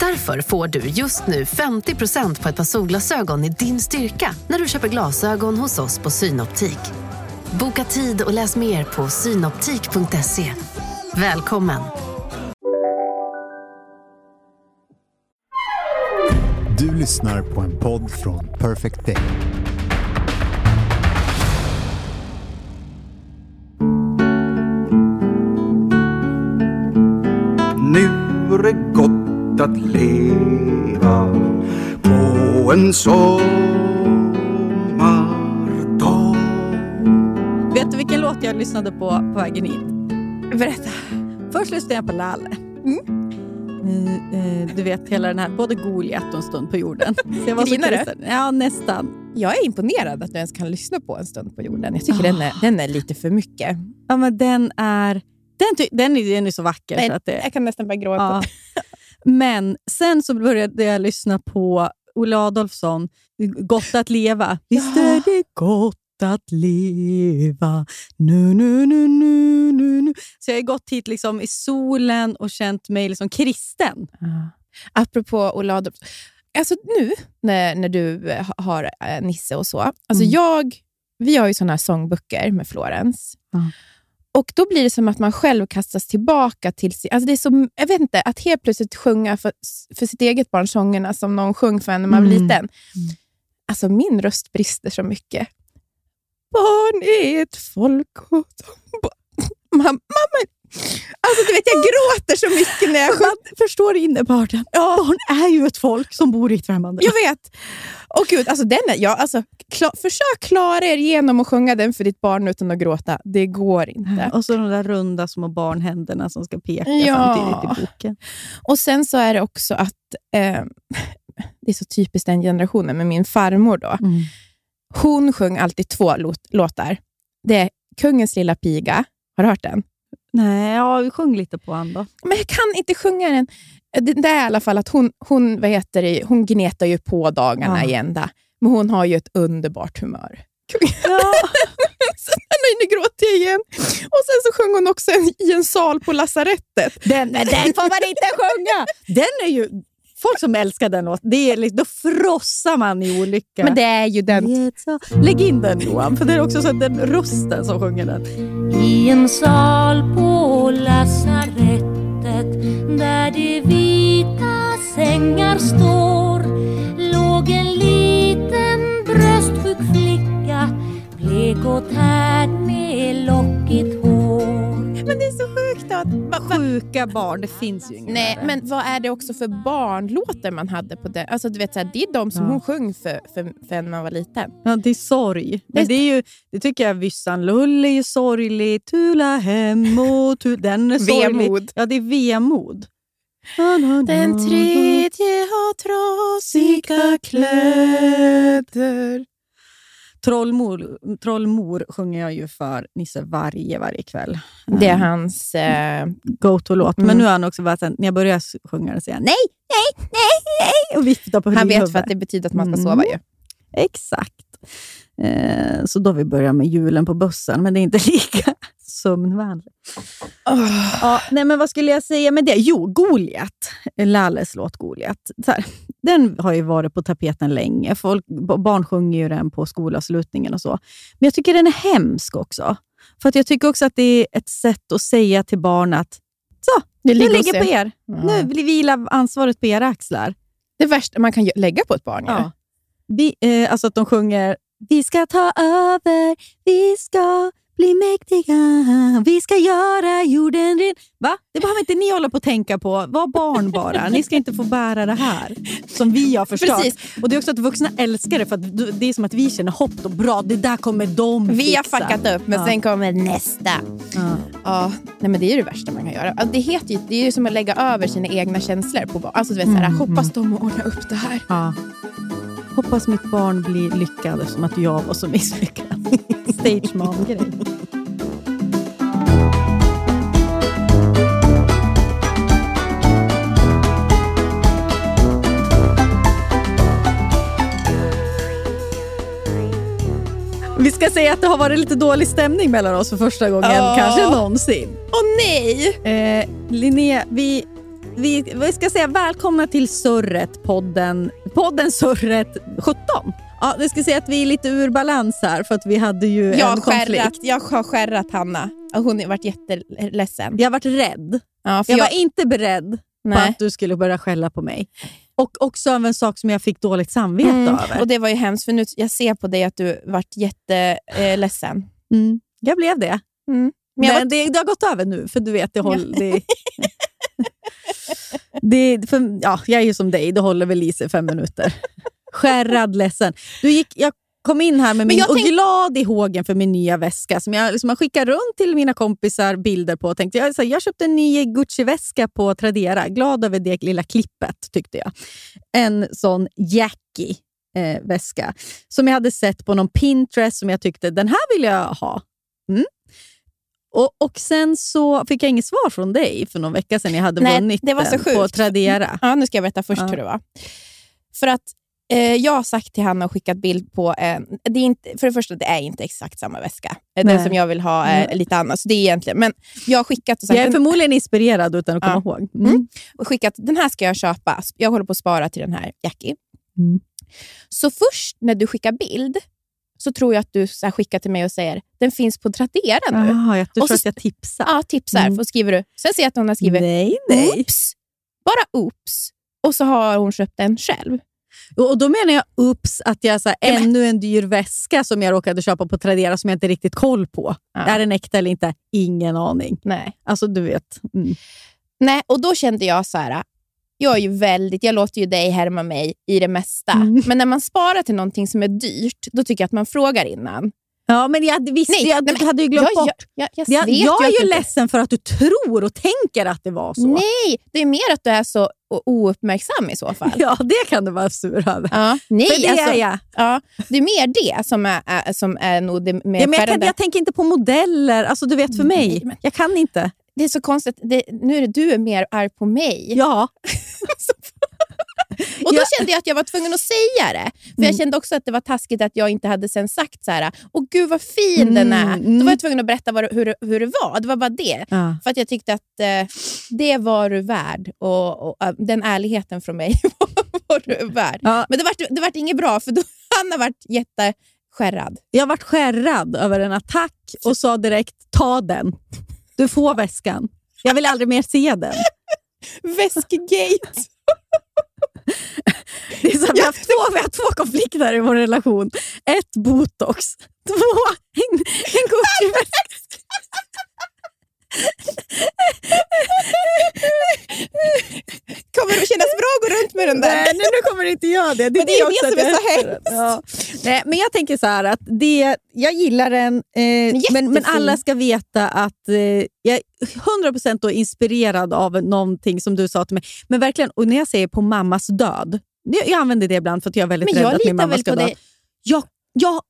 Därför får du just nu 50% på ett par solglasögon i din styrka när du köper glasögon hos oss på Synoptik. Boka tid och läs mer på synoptik.se. Välkommen! Du lyssnar på en podd från Perfect Day. Nu är det gott att leva på en sommardag Vet du vilken låt jag lyssnade på på vägen hit? Berätta. Först lyssnade jag på Lalle. Eh, eh, du vet, hela den här, både Goliat och En stund på jorden. Så jag var så Grinar du? Ja, nästan. Jag är imponerad att du ens kan lyssna på En stund på jorden. Jag tycker den, är, den är lite för mycket. Ja, men den är, den, ty- den, är, den är så vacker. Så att det, Jag kan nästan börja gråta. ja. Men sen så började jag lyssna på Olle Adolfsson, Gott att leva. Visst är det gott att leva, nu, nu, nu, nu, nu, nu. Så jag har gått hit liksom i solen och känt mig liksom kristen. Apropå Olle Adolphson. Alltså nu när, när du eh, ha- har eh, Nisse och så. Alltså Mm. jag, vi har ju såna här sångböcker med Florens. Ja. Och Då blir det som att man själv kastas tillbaka till sin... Alltså det är så, jag vet inte, att helt plötsligt sjunga för, för sitt eget barn sångerna som någon sjöng för en när man var Mm. liten. Alltså min röst brister så mycket. Barn är ett folk och de mamma, mamma. Alltså du vet, jag gråter så mycket när jag sjunger. Förstår innebörden. Barn är ju ett folk som bor i ett främmande Jag vet. Och gud, alltså den är, ja, alltså, kla, försök klara er igenom att sjunga den för ditt barn utan att gråta. Det går inte. Och så de där runda små barnhänderna som ska peka Ja. samtidigt i boken. Och sen så är det också att, eh, det är så typiskt den generationen, med min farmor då. Hon sjöng alltid två låt, låtar. Det är Kungens lilla piga. Har du hört den? Nej, ja, vi sjöng lite på han då. Men jag kan inte sjunga den. Det, är i alla fall att hon, hon, vad heter det, hon gnetar ju på dagarna Ja. i ända. Men hon har ju ett underbart humör. Ja. Nej, nu gråter jag igen. Och sen så sjöng hon också en, i en sal på lasarettet. Den, den får man inte sjunga! Den är ju... Folk som älskar den låten, det är, liksom- då frossar man i olycka. Men det är ju den... Lägg in den Johan, för det är också så den rösten som sjunger den. I en sal på lasarettet där de vita sängar står låg en liten bröstsjuk flicka blek och tärd med lockigt hår. Men det är så sjukt att... Va, va, Sjuka barn, det finns ju inget nej, men vad är det också för barnlåtar man hade på det? Alltså, du vet, så här, det är de som Ja. hon sjöng för, för, för när man var liten. Ja, det är sorg. Men det, är ju, det tycker jag Vyssan Lull är ju sorglig. Tula hem och tu, Den är sorglig. Vemod. Ja, det är vemod. Den tredje har trasiga kläder. Trollmor, trollmor sjunger jag ju för Nisse varje, varje kväll. Det är hans... Eh, Go-to-låt. Men Mm. nu har han också bara, sen, när jag börjar sjunga den säger han nej, nej, nej, nej och viftar på han vet huvudet. för att det betyder att man ska Mm. sova ju. Exakt. Eh, så då vi börjar med julen på bussen, men det är inte lika sömnvänligt. Ja, nej, men vad skulle jag säga med det? Jo, Goliat. Lalles låt Goliat. Så här, den har ju varit på tapeten länge. Folk, barn sjunger ju den på skolavslutningen och så. Men jag tycker den är hemsk också. För att jag tycker också att det är ett sätt att säga till barn att så, Det ligger ligger på er. er. Nu vilar ansvaret på era axlar. Det värsta man kan lägga på ett barn. Ja. Vi, eh, alltså att de sjunger Vi ska ta över, vi ska bli mäktiga, hålla på att tänka på. Var barn bara. Ni ska inte få bära det här som vi har förstört. Precis. Och Det är också att vuxna älskar det, för att det är som att vi känner hopp. Och bra, det där kommer de Vi har fixa. fuckat upp, men Ja. sen kommer nästa. Ja. Ja, nej, men det är det värsta man kan göra. Det, heter ju, det är ju som att lägga över sina egna känslor på barn. Alltså, du vet, såhär, Mm, hoppas de ordnar upp det här. Ja. hoppas mitt barn blir lyckad eftersom att jag var så misslyckad. Stage mom-grej. Ska säga att det har varit lite dålig stämning mellan oss för första gången, Ja. kanske någonsin. Åh nej! Eh, Linnea, vi, vi, vi ska säga välkomna till Surret, podden, podden Surret 17. Ja, det ska säga att vi är lite ur balans här för att vi hade ju Jag en har, konflikt. skärrat, jag har skärrat Hanna. Hon har varit jätteledsen. Jag varit rädd. Ja, Jag jag, var inte beredd på nej. att du skulle börja skälla på mig. Och också av en sak som jag fick dåligt samvete Mm, över. och Det var ju hemskt, för nu, jag ser på dig att du varit jätteledsen. Mm, jag blev det. Mm. Men var, det, det har gått över nu, för du vet, det håller... Det, det, för, ja, jag är ju som dig, det håller väl i sig fem minuter. Skärrad, ledsen. Du gick, jag kom in här med min, och tänk- glad i hågen för min nya väska som jag liksom har skickat runt till mina kompisar bilder på. Och tänkte, jag, så jag köpte en ny Gucci-väska på Tradera. Glad över det lilla klippet, tyckte jag. En sån Jackie eh, väska som jag hade sett på någon Pinterest som jag tyckte den här vill jag ha. Mm. Och, och Sen så fick jag inget svar från dig för någon vecka sedan jag hade Nej, vunnit det var så den på sjukt. Tradera. ja, nu ska jag berätta först Ja. hur det var. För att jag har sagt till Hanna och skickat bild på... Eh, det är inte, för det första, det är inte exakt samma väska. Eh, Den Nej. som jag vill ha är Nej. lite annat. Så det är egentligen, men jag har skickat och sagt, Jag är den, förmodligen inspirerad utan att komma ihåg. Mm. Mm. och skickat den här ska jag köpa. Jag håller på att spara till den här Jackie. Mm. Så först när du skickar bild så tror jag att du så skickar till mig och säger den finns på Tradera nu. Aha, jag tror Och så- att jag tipsar. Ja, tipsar. Mm. För skriver du. Sen ser jag att hon har skrivit nej, nej. oops. Bara oops. Och så har hon köpt den själv. Och då menar jag ups att jag så här, Ja, ännu en dyr väska som jag råkade köpa på Tradera som jag inte riktigt koll på. Ja. Är den äkta eller inte? Ingen aning. Nej. Alltså du vet. Mm. Nej, och då kände jag så här. Jag är ju väldigt, jag låter ju dig härma mig i det mesta. Mm. Men när man sparar till någonting som är dyrt, då tycker jag att man frågar innan. Ja, men jag visste Nej, jag, nej, du hade ju glömt jag, bort. Jag, jag, jag, Jag, jag är ju du inte- ledsen för att du tror och tänker att det var så. Nej, det är mer att du är så ouppmärksam i så fall. Ja, det kan du vara sur över. Ja, nej, för det alltså, är jag. Ja, det är mer det som är, är, som är nog det mer Ja, men jag, kan, jag tänker inte på modeller. Alltså, du vet, för mig. Nej, men- Jag kan inte. Det är så konstigt. Det, nu är det du är mer arg på mig. Ja, Och då kände jag att jag var tvungen att säga det. För Jag Mm. kände också att det var taskigt att jag inte hade sen sagt så här. Åh gud vad fin den är. Mm, Då var jag tvungen att berätta vad, hur, hur det var. Det var bara det. ja. För att jag tyckte att eh, det var du värd. Och, och, eh, den ärligheten från mig var du värd. Ja. Men det vart, det vart inget bra, för då, han har varit jätteskärrad. Jag varit skärrad över en attack och sa direkt ta den. Du får väskan. Jag vill aldrig mer se den. Väskgate. Det är så, vi, har haft två, vi har två konflikter i vår relation. Ett, botox. Två, en, en Gucci-väska. Kommer det kännas bra att gå runt med den där? Nej, nej, nu kommer inte jag det. Men det är det som är så den. Ja. Nej, men jag tänker så här att det, jag gillar den, eh, men, men alla ska veta att eh, jag är 100% då inspirerad av någonting som du sa till mig. Men verkligen, och när jag säger på mammas död, jag, jag använder det ibland för att jag är väldigt Men rädd att min mamma ska dö. Jag, jag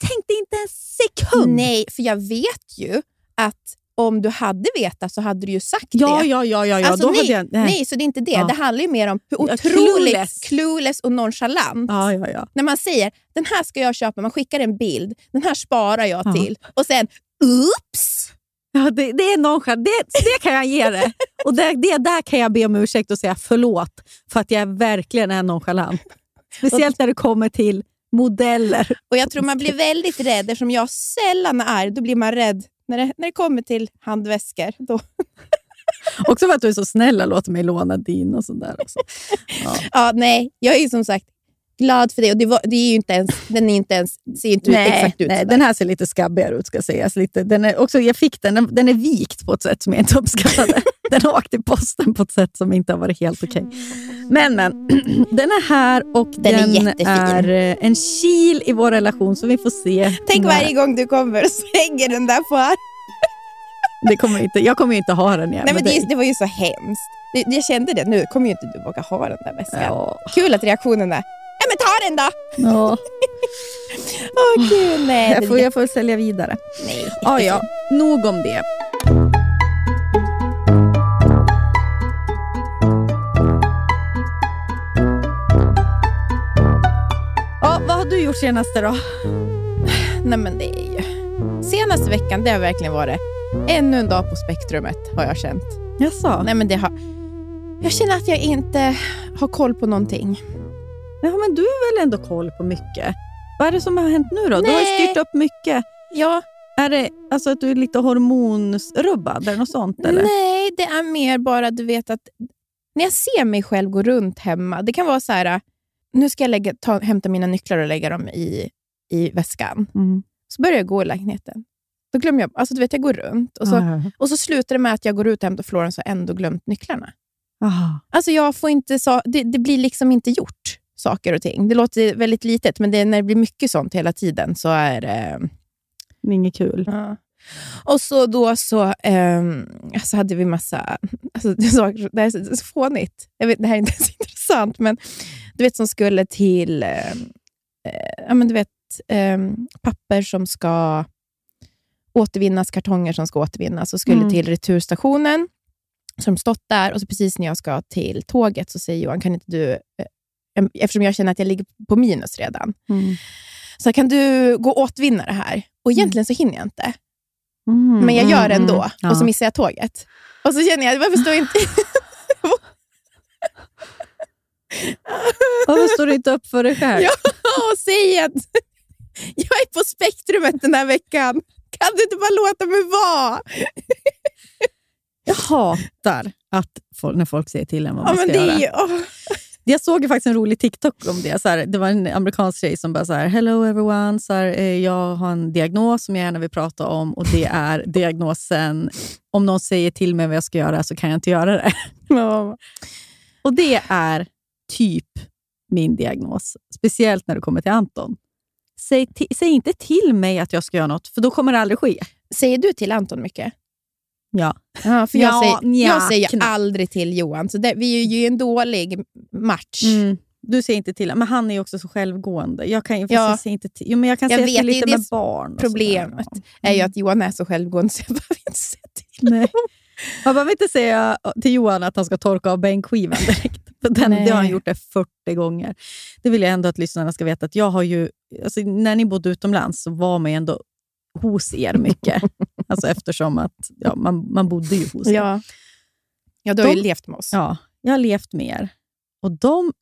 tänkte inte en sekund. Nej, för jag vet ju att om du hade vetat så hade du ju sagt Ja, det. ja, ja, ja, ja. Alltså, nej, jag, nej. så det är inte det. Ja. Det handlar ju mer om hur otroligt clueless. clueless. och nonchalant. Ja, ja, ja. När man säger den här ska jag köpa, man skickar en bild, den här sparar jag Ja. till och sen oops! Ja, det, det är nonchalant. Det, det kan jag ge det. Och det, det där kan jag be om ursäkt och säga förlåt för att jag verkligen är nonchalant. Speciellt när det kommer till modeller. Och Jag tror man blir väldigt rädd, eftersom jag sällan är arg, då blir man rädd när det, när det kommer till handväskor. Då. Också för att du är så snäll och låter mig låna din och sådär. Också. Ja. Ja, nej, jag är ju som sagt glad för det. Och det, var, det är ju inte ens, den är inte ens, ser inte ut exakt ut nej den här ser lite skabbigare ut ska sägas. Lite, den är, också, jag fick den, den, den är vikt på ett sätt som jag inte uppskattade. den har åkt i posten på ett sätt som inte har varit helt okej. Men, men, den är här och Den är den, jättefin. är eh, en kil i vår relation så vi får se. Tänk när- varje gång du kommer så hänger den där på här. det kommer inte, Jag kommer ju inte ha den igen. Nej, men det, det var ju så hemskt. Det, jag kände det nu, kommer ju inte du våga ha den där väskan. Ja. Kul att reaktionen är Ja, men ta den då! Ja. Åh gud, nej. Jag får, jag får sälja vidare. nej. Ja, ja. Nog om det. Ja, vad har du gjort senaste då? Nej, men det är ju... Senaste veckan, det har verkligen varit ännu en dag på spektrumet, har jag känt. Jaså? Nej, men det har... Jag känner att jag inte har koll på någonting. Ja, men du har väl ändå koll på mycket? Vad är det som har hänt nu då? Du har ju Nej. styrt upp mycket. Ja, Är det alltså att du är lite hormonrubbad eller något sånt? Eller? nej, det är mer bara du vet att när jag ser mig själv gå runt hemma, det kan vara så här, nu ska jag lägga, ta, hämta mina nycklar och lägga dem i, i väskan. Mm. Så börjar jag gå i lägenheten. Då glömmer jag, alltså du vet jag går runt och så, Ja. och så slutar det med att jag går ut och hämtar Florence och ändå glömt nycklarna. Aha. Alltså jag får inte så, det, det blir liksom inte gjort saker och ting. Det låter väldigt litet, men det, när det blir mycket sånt hela tiden så är det... Det är inget kul. Ja. Och så då så, ehm, så hade vi massa alltså, det här är så, så fånigt. Jag vet, det här är inte så intressant, men du vet som skulle till eh, ja, men du vet, ehm, papper som ska återvinnas, kartonger som ska återvinnas och skulle Mm. till returstationen. Så de stått där och så precis när jag ska till tåget så säger Johan, kan inte du, eh, eftersom jag känner att jag ligger på minus redan, Mm. så kan du gå och återvinna det här? Och egentligen så hinner jag inte. Mm, Men jag gör det mm, ändå mm. Ja. och så missar jag tåget. Och så känner jag, varför står inte... Varför står du inte upp för dig själv? Ja. säger att jag är på spektrumet den här veckan. Kan du inte bara låta mig vara? Jag hatar att folk, när folk säger till en vad Ja, man men ska det göra. är åh. Jag såg faktiskt en rolig TikTok om det. Så här, det var en amerikansk tjej som bara så här, “Hello everyone, så här, eh, jag har en diagnos som jag gärna vill prata om och det är diagnosen, om någon säger till mig vad jag ska göra så kan jag inte göra det.” Och det är typ min diagnos, speciellt när det kommer till Anton. Säg, säg inte till mig att jag ska göra något, för då kommer det aldrig ske. Säger du till Anton mycket? Ja. Ja, för jag, Ja, säger, nja, jag säger knappt. aldrig till Johan, så det, vi är ju en dålig match. Mm. Du säger inte till men han är ju också så självgående. Jag kan, Ja. jag säger inte till, jo, men jag kan Jag säga vet, till lite det med barn. Problemet sådär. är ju att Johan är så självgående så jag behöver inte säga till. Nej. Man behöver inte säga till Johan att han ska torka av bänkskivan direkt. Den, det har han gjort det 40 gånger. Det vill jag ändå att lyssnarna ska veta. att jag har ju, alltså, När ni bodde utomlands så var man ju ändå hos er mycket. alltså, eftersom att ja, man, man bodde ju hos er. Ja. ja, du har ju De- levt med oss. Ja, jag har levt med er. Och de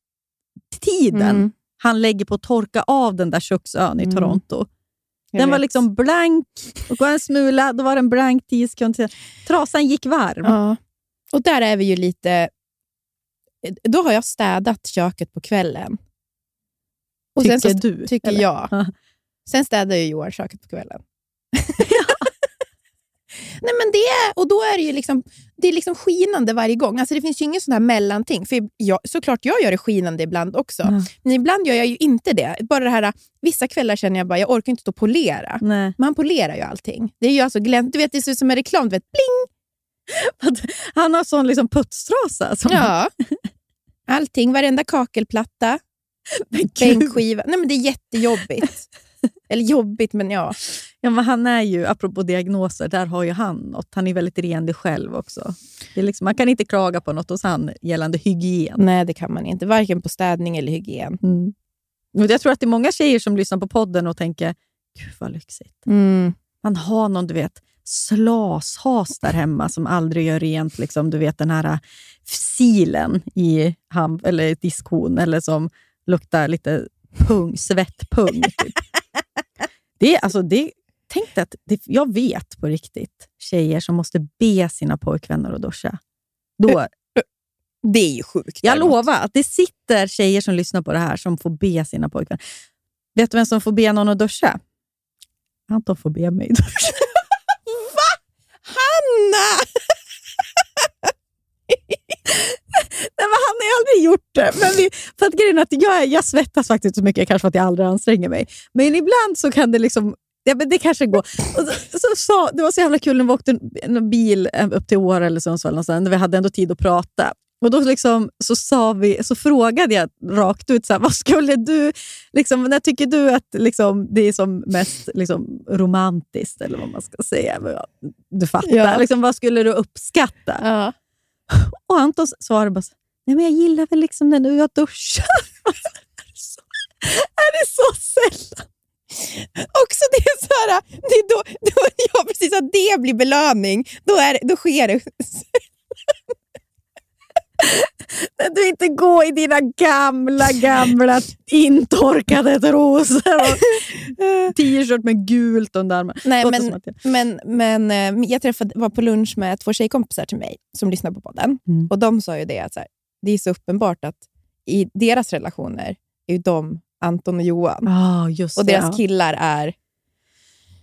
tiden Mm. han lägger på att torka av den där köksön i Mm. Toronto. Jag Den var vet. liksom blank och var en smula, då var den blank 10 sekunder. Trasan gick varm. Ja. Och där är vi ju lite... Då har jag städat köket på kvällen. Och tycker sen så du? tycker eller? jag. Ja. Sen städar ju Johan köket på kvällen. Nej, men det, och då är det ju liksom, det är liksom skinande varje gång. Alltså det finns ju ingen sån här mellanting. För jag, såklart jag gör det skinande ibland också. Ja. Men ibland gör jag ju inte det. Bara det här, vissa kvällar känner jag bara jag orkar inte stå och polera. Nej. Men han polerar ju allting. Det är ju alltså glänt, du vet, det ser ut som en reklam. Du vet, bling! Han har sån liksom putstrasa. Som Ja. Allting, varenda kakelplatta, bänkskiva. Nej, men det är jättejobbigt. Eller jobbigt, men ja. Ja, men han är ju, apropå diagnoser, där har ju han något. Han är väldigt renlig själv också. Liksom, man kan inte klaga på något hos han gällande hygien. Nej, det kan man inte. Varken på städning eller hygien. Mm. Jag tror att det är många tjejer som lyssnar på podden och tänker, gud vad lyxigt. Mm. Man har någon, du vet, slashas där hemma som aldrig gör rent liksom, du vet den här äh, silen i ham eller diskhon eller som luktar lite pung, svettpung. Typ. Det, är- alltså, det, tänk att det, jag vet på riktigt tjejer som måste be sina pojkvänner att duscha. Då, Det är ju sjukt. jag däremot. lovar att det sitter tjejer som lyssnar på det här som får be sina pojkvänner. Vet du vem som får be någon att duscha? Anton får be mig duscha. Hanna! Nej, men han har aldrig gjort det. Men vi, för att grejen att jag, jag svettas faktiskt så mycket, kanske för att jag aldrig anstränger mig. Men ibland så kan det liksom... Ja, men det kanske går. Och så, så, så, det var så jävla kul när vi åkte en, bil upp till Åre eller Sundsvall, vi hade ändå tid att prata. Och då liksom, så, sa vi, så frågade jag rakt ut, så här, vad skulle du, liksom, när tycker du att liksom, det är som mest liksom, romantiskt, eller vad man ska säga? Du fattar. Ja. Liksom, vad skulle du uppskatta? Ja. Och Anton svarade bara Nej, men jag gillar väl liksom när jag duschar. är, det så, är det så sällan? Också det är så här, det är då, då, ja, precis, att det blir belöning. Då, är, då sker det. När du inte går i dina gamla, gamla intorkade trosor och t-shirt med gult under armen. Nej, men- Men, men eh, jag träffade, var på lunch med två tjejkompisar till mig som lyssnar på podden. Mm. Och De sa ju det att så här, det är så uppenbart att i deras relationer är ju de Anton och Johan. Ah, just Och det, deras ja. killar är...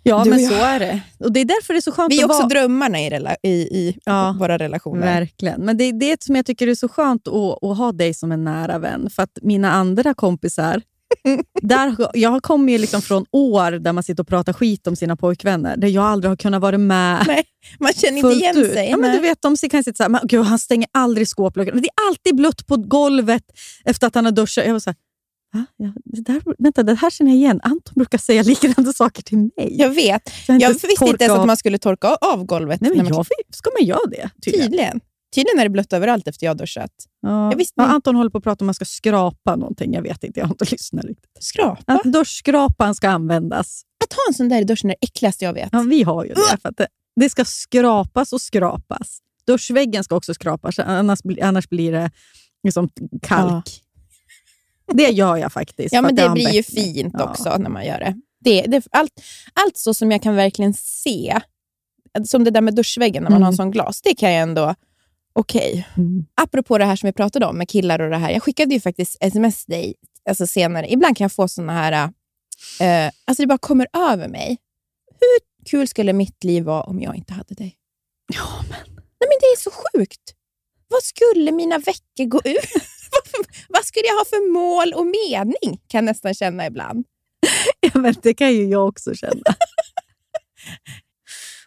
Ja, Du men så är det. Och Det är därför det är så skönt Vi är också vara... drömmarna i, rela, i, i Ja, våra relationer. Verkligen. Men det är det som jag tycker är så skönt att, att ha dig som en nära vän. För att mina andra kompisar, där, jag kommer ju liksom från år där man sitter och pratar skit om sina pojkvänner, där jag aldrig har kunnat vara med Nej, man känner inte igen ut. sig. Ja, men du vet, de kan sitta så här, men, Gud, han stänger aldrig skåpluckan. Det är alltid blött på golvet efter att han har duschat. Jag var så här? Ja, det där, vänta, det här känner jag igen. Anton brukar säga liknande saker till mig. jag vet. Jag inte visste inte ens av- att man skulle torka av golvet. Nej, men man, jag, ska man göra det? Tydligen. tydligen. Tydligen är det blött överallt efter jag har duschat. Ja. Jag visste ja. Anton håller på att prata om man ska skrapa någonting. Jag vet inte, jag har inte lyssnat riktigt. Skrapa? Att duschskrapan ska användas. Att ha en sån där i duschen är det äckligaste jag vet. Ja, vi har ju det. För att det, det ska skrapas och skrapas. Duschväggen ska också skrapas, annars, annars blir det liksom kalk. Det gör jag faktiskt. Ja, men det blir ju fint Ja. också när man gör det. det, det allt, allt så som jag kan verkligen se, som det där med duschväggen när man Mm. har en sån glas, det kan jag ändå... Okej. Mm. Apropå det här som vi pratade om med killar och det här. Jag skickade ju faktiskt sms till dig alltså senare. Ibland kan jag få såna här... eh, alltså det bara kommer över mig. Hur kul skulle mitt liv vara om jag inte hade dig? Ja, men... Nej, men det är så sjukt. Vad skulle mina veckor gå ut? Vad skulle jag ha för mål och mening? Kan jag nästan känna ibland. Ja, men det kan ju jag också känna.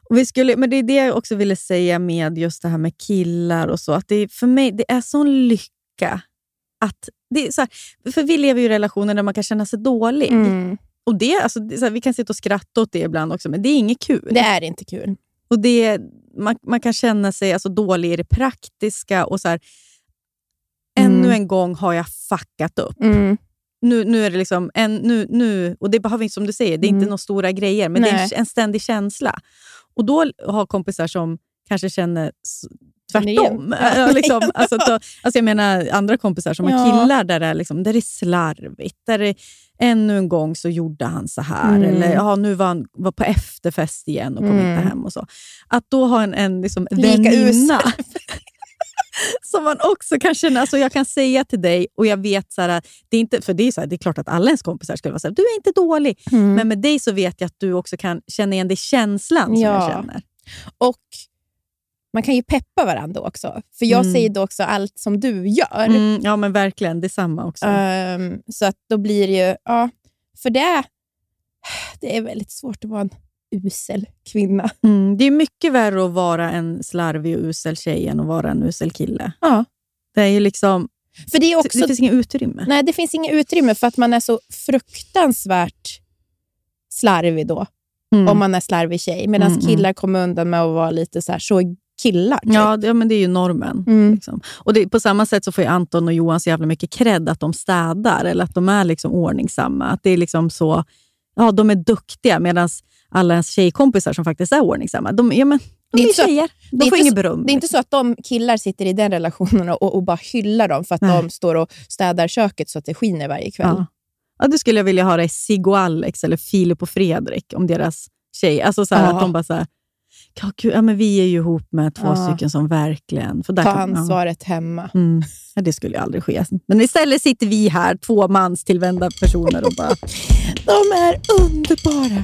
och vi skulle, men det är det jag också ville säga med just det här med killar och så. Att det för mig det är sån lycka. att det är så här, För vi lever ju i relationer där man kan känna sig dålig. Mm. Och det, alltså, det här, vi kan sitta och skratta åt det ibland också, men det är inget kul. Det är inte kul. Och det, man, man kan känna sig alltså, dålig i det praktiska. och så här, Mm. Ännu en gång har jag fuckat upp. Nu, nu är det liksom en, nu, nu, och det behöver inte, som du säger, det är Mm. inte några stora grejer, men det är Nej. en, en ständig känsla. Och då har kompisar som kanske känner tvärtom. Ja, liksom, alltså, då, alltså jag menar andra kompisar som har Ja. killar där det, är liksom, där det är slarvigt. Där det, ännu en gång så gjorde han så här. Mm. Eller ja, nu var han var på efterfest igen och kom Mm. inte hem. och så. Att då ha en, en liksom, väninna som man också kan känna, alltså jag kan säga till dig och jag vet, så här, det är inte, för det är, så här, det är klart att alla ens kompisar skulle vara så här, du är inte dålig. Mm. Men med dig så vet jag att du också kan känna igen dig känslan som Ja. jag känner. Och man kan ju peppa varandra också. För jag Mm. säger då också allt som du gör. Mm, ja men verkligen, detsamma också. Ehm, så att då blir det ju... Ja, för det, det är väldigt svårt att vara en usel kvinna. Mm, det är mycket värre att vara en slarvig och usel tjej än att vara en usel kille. Ja. Det är ju liksom, För det är också... det finns inget utrymme. Nej, det finns inget utrymme för att man är så fruktansvärt slarvig då. Mm. Om man är slarvig tjej. Medan Mm, mm. killar kommer undan med att vara lite så här, så killar. typ. Ja, det, ja, men det är ju normen. Mm. Liksom. Och det, På samma sätt så får Anton och Johan så jävla mycket cred att de städar eller att de är liksom ordningsamma. Att det är liksom så, ja, de är duktiga medan alla ens tjejkompisar som faktiskt är ordningsamma, de, ja, men, Det de är är, tjejer. det är De får inte inget beröm. Det är inte så att de killar sitter i den relationen och, och bara hyllar dem för att Nej. de står och städar köket så att det skiner varje kväll. Ja. Ja, det skulle jag vilja höra i Sigge och Alex eller Filip och Fredrik om deras tjej. Alltså så Ja. att de bara så här, gud, ja, men vi är ju ihop med två Ja. stycken som verkligen... För där Ta kan- ja. ansvaret hemma. Mm. Ja, det skulle ju aldrig ske. Men istället sitter vi här, två mans tillvända personer och bara... De är underbara.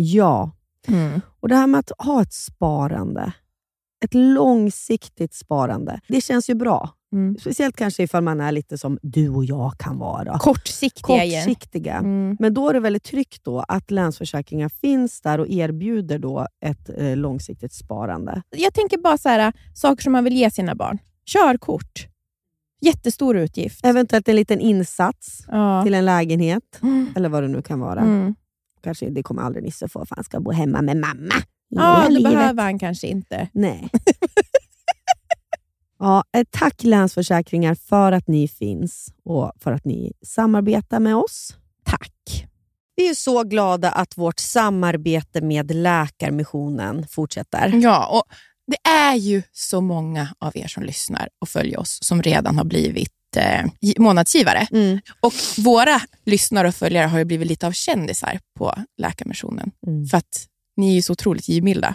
Ja, och det här med att ha ett sparande, ett långsiktigt sparande, det känns ju bra. Mm. Speciellt kanske ifall man är lite som du och jag kan vara. Kortsiktiga. Kortsiktiga. Mm. Men då är det väldigt tryggt då att Länsförsäkringar finns där och erbjuder då ett eh, långsiktigt sparande. Jag tänker bara så här, saker som man vill ge sina barn. Körkort. Jättestor utgift. Eventuellt en liten insats Ja. till en lägenhet, Mm. eller vad det nu kan vara. Mm. Kanske Det kommer aldrig Nisse få, för han ska bo hemma med mamma. Ja, det livet. behöver han kanske inte. Nej. ja, eh, tack Länsförsäkringar för att ni finns och för att ni samarbetar med oss. Tack. Vi är så glada att vårt samarbete med Läkarmissionen fortsätter. Ja, och det är ju så många av er som lyssnar och följer oss som redan har blivit eh, gi- månadsgivare. Mm. Och våra lyssnare och följare har ju blivit lite av kändisar på Läkarmissionen. Mm. För att ni är ju så otroligt givmilda.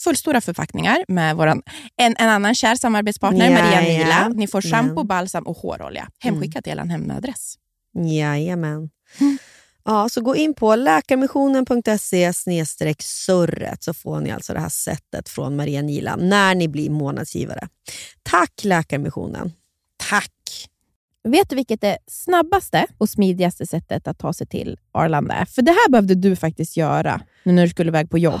fullstora förpackningar med våran, en, en annan kär samarbetspartner, Ja, Maria ja. Nila. Ni får shampoo, Men. balsam och hårolja hemskickat till er hemadress. Jajamän. Mm. Ja, så gå in på läkarmissionen.se surret så får ni alltså det här sättet från Maria Nila när ni blir månadsgivare. Tack Läkarmissionen. Tack! Vet du vilket det snabbaste och smidigaste sättet att ta sig till Arlanda är? För det här behövde du faktiskt göra nu när du skulle iväg på jobb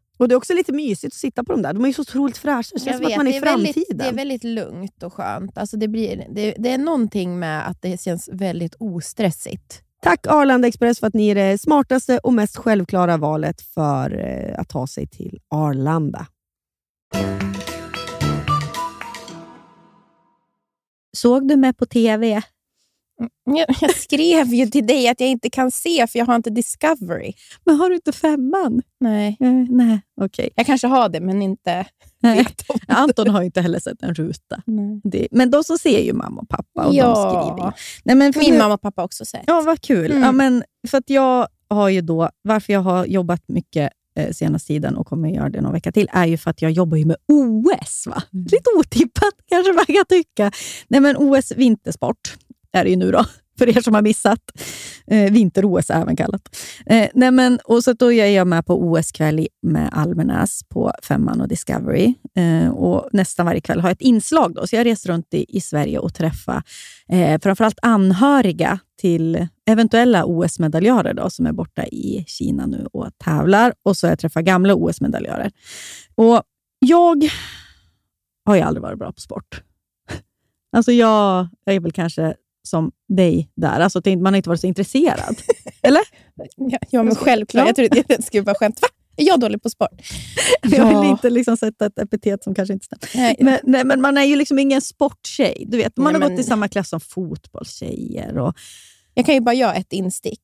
Och Det är också lite mysigt att sitta på de där. De är ju så otroligt fräscha. Det känns som att man är i det är, väldigt, framtiden. det är väldigt lugnt och skönt. Alltså det, blir, det, det är någonting med att det känns väldigt ostressigt. Tack Arlanda Express för att ni är det smartaste och mest självklara valet för eh, att ta sig till Arlanda. Såg du mig på TV? Jag, jag skrev ju till dig att jag inte kan se för jag har inte Discovery. Men har du inte femman? Nej. Eh, nej, okej. Jag kanske har det, men inte Nej. Anton har ju inte heller sett en ruta. Det, men de som ser ju mamma och pappa och de Ja. skriver ju. Nej, men Min nu- mamma och pappa också sett. Ja, vad kul. Mm. Ja, men för att jag har ju då, varför jag har jobbat mycket eh, senaste tiden och kommer göra det någon vecka till, är ju för att jag jobbar ju med OS. Va? Lite otippat kanske man kan tycka. Nej, men OS vintersport är det ju nu då, för er som har missat. Eh, Vinter-OS även kallat. Eh, nej, men, och så då är jag med på OS-kväll med Almenäs på Femman och Discovery. Eh, och nästan varje kväll har jag ett inslag. Då, så jag reser runt i, i Sverige och träffar eh, framförallt anhöriga till eventuella OS-medaljörer då, som är borta i Kina nu och tävlar. Och så har jag träffat gamla OS-medaljörer. Och jag har ju aldrig varit bra på sport. Alltså jag är väl kanske som dig där. Alltså, man har inte varit så intresserad. Eller? Ja, ja men självklart. Jag trodde det skulle vara skämt. Va? Är jag dålig på sport? Jag vill Ja. inte liksom sätta ett epitet som kanske inte stämmer. Nej. Men, nej, men man är ju liksom ingen sporttjej. Du vet, man Nej, har men- gått i samma klass som fotbollstjejer. Och, Jag kan ju bara göra ett instick.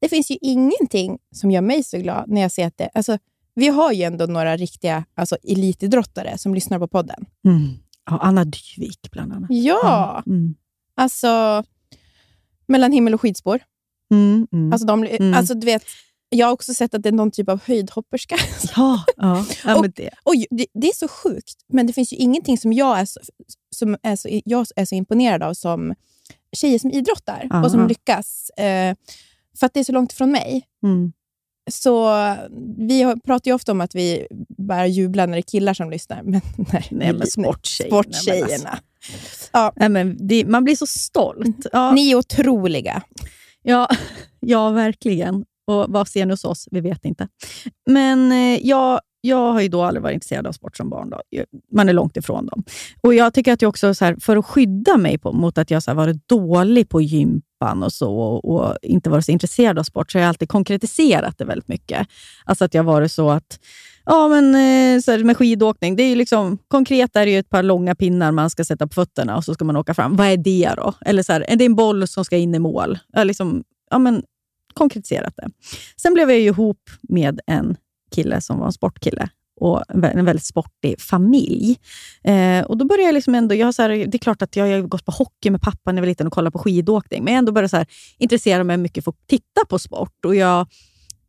Det finns ju ingenting som gör mig så glad när jag ser att det... Alltså, vi har ju ändå några riktiga alltså, elitidrottare som lyssnar på podden. ja, Anna Dyvik bland annat. Ja! Mm. Alltså, mellan himmel och skidspår. Mm, mm. Alltså, de, Mm. alltså, du vet, jag har också sett att det är någon typ av höjdhopperska. ja, ja, ja Och- det. Oj, det, det är så sjukt, men det finns ju ingenting som jag är så, som är så, jag är så imponerad av som tjejer som idrottar Aha. och som lyckas. Eh, för att det är så långt ifrån mig. Mm. Så vi pratar ju ofta om att vi bara jublar när det är killar som lyssnar. Men nej, Nej, men nej, sporttjejerna, sporttjejerna. Nej, men det, man blir så stolt. Ja, Ni är otroliga. ja, ja, verkligen. Och vad ser ni hos oss? Vi vet inte. Men eh, jag, har ju då aldrig varit intresserad av sport som barn. Då. Man är långt ifrån dem. Och Jag tycker att jag också, så här, för att skydda mig på, mot att jag så här, varit dålig på gympan och så och, och inte varit så intresserad av sport, så har jag alltid konkretiserat det väldigt mycket. Alltså att jag varit så att Ja, men eh, så här, med skidåkning, det är ju liksom, konkret är det ju ett par långa pinnar man ska sätta på fötterna och så ska man åka fram. Vad är det då? Eller så här, är det en boll som ska in i mål? Ja, liksom, ja, men, konkretiserat det. Sen blev jag ju ihop med en kille som var en sportkille och en vä- en väldigt sportig familj. Eh, och då började jag liksom ändå, jag så här, det är klart att jag har gått på hockey med pappa när jag var liten och kollat på skidåkning, men jag ändå började så här, intressera mig mycket för att titta på sport. Och jag,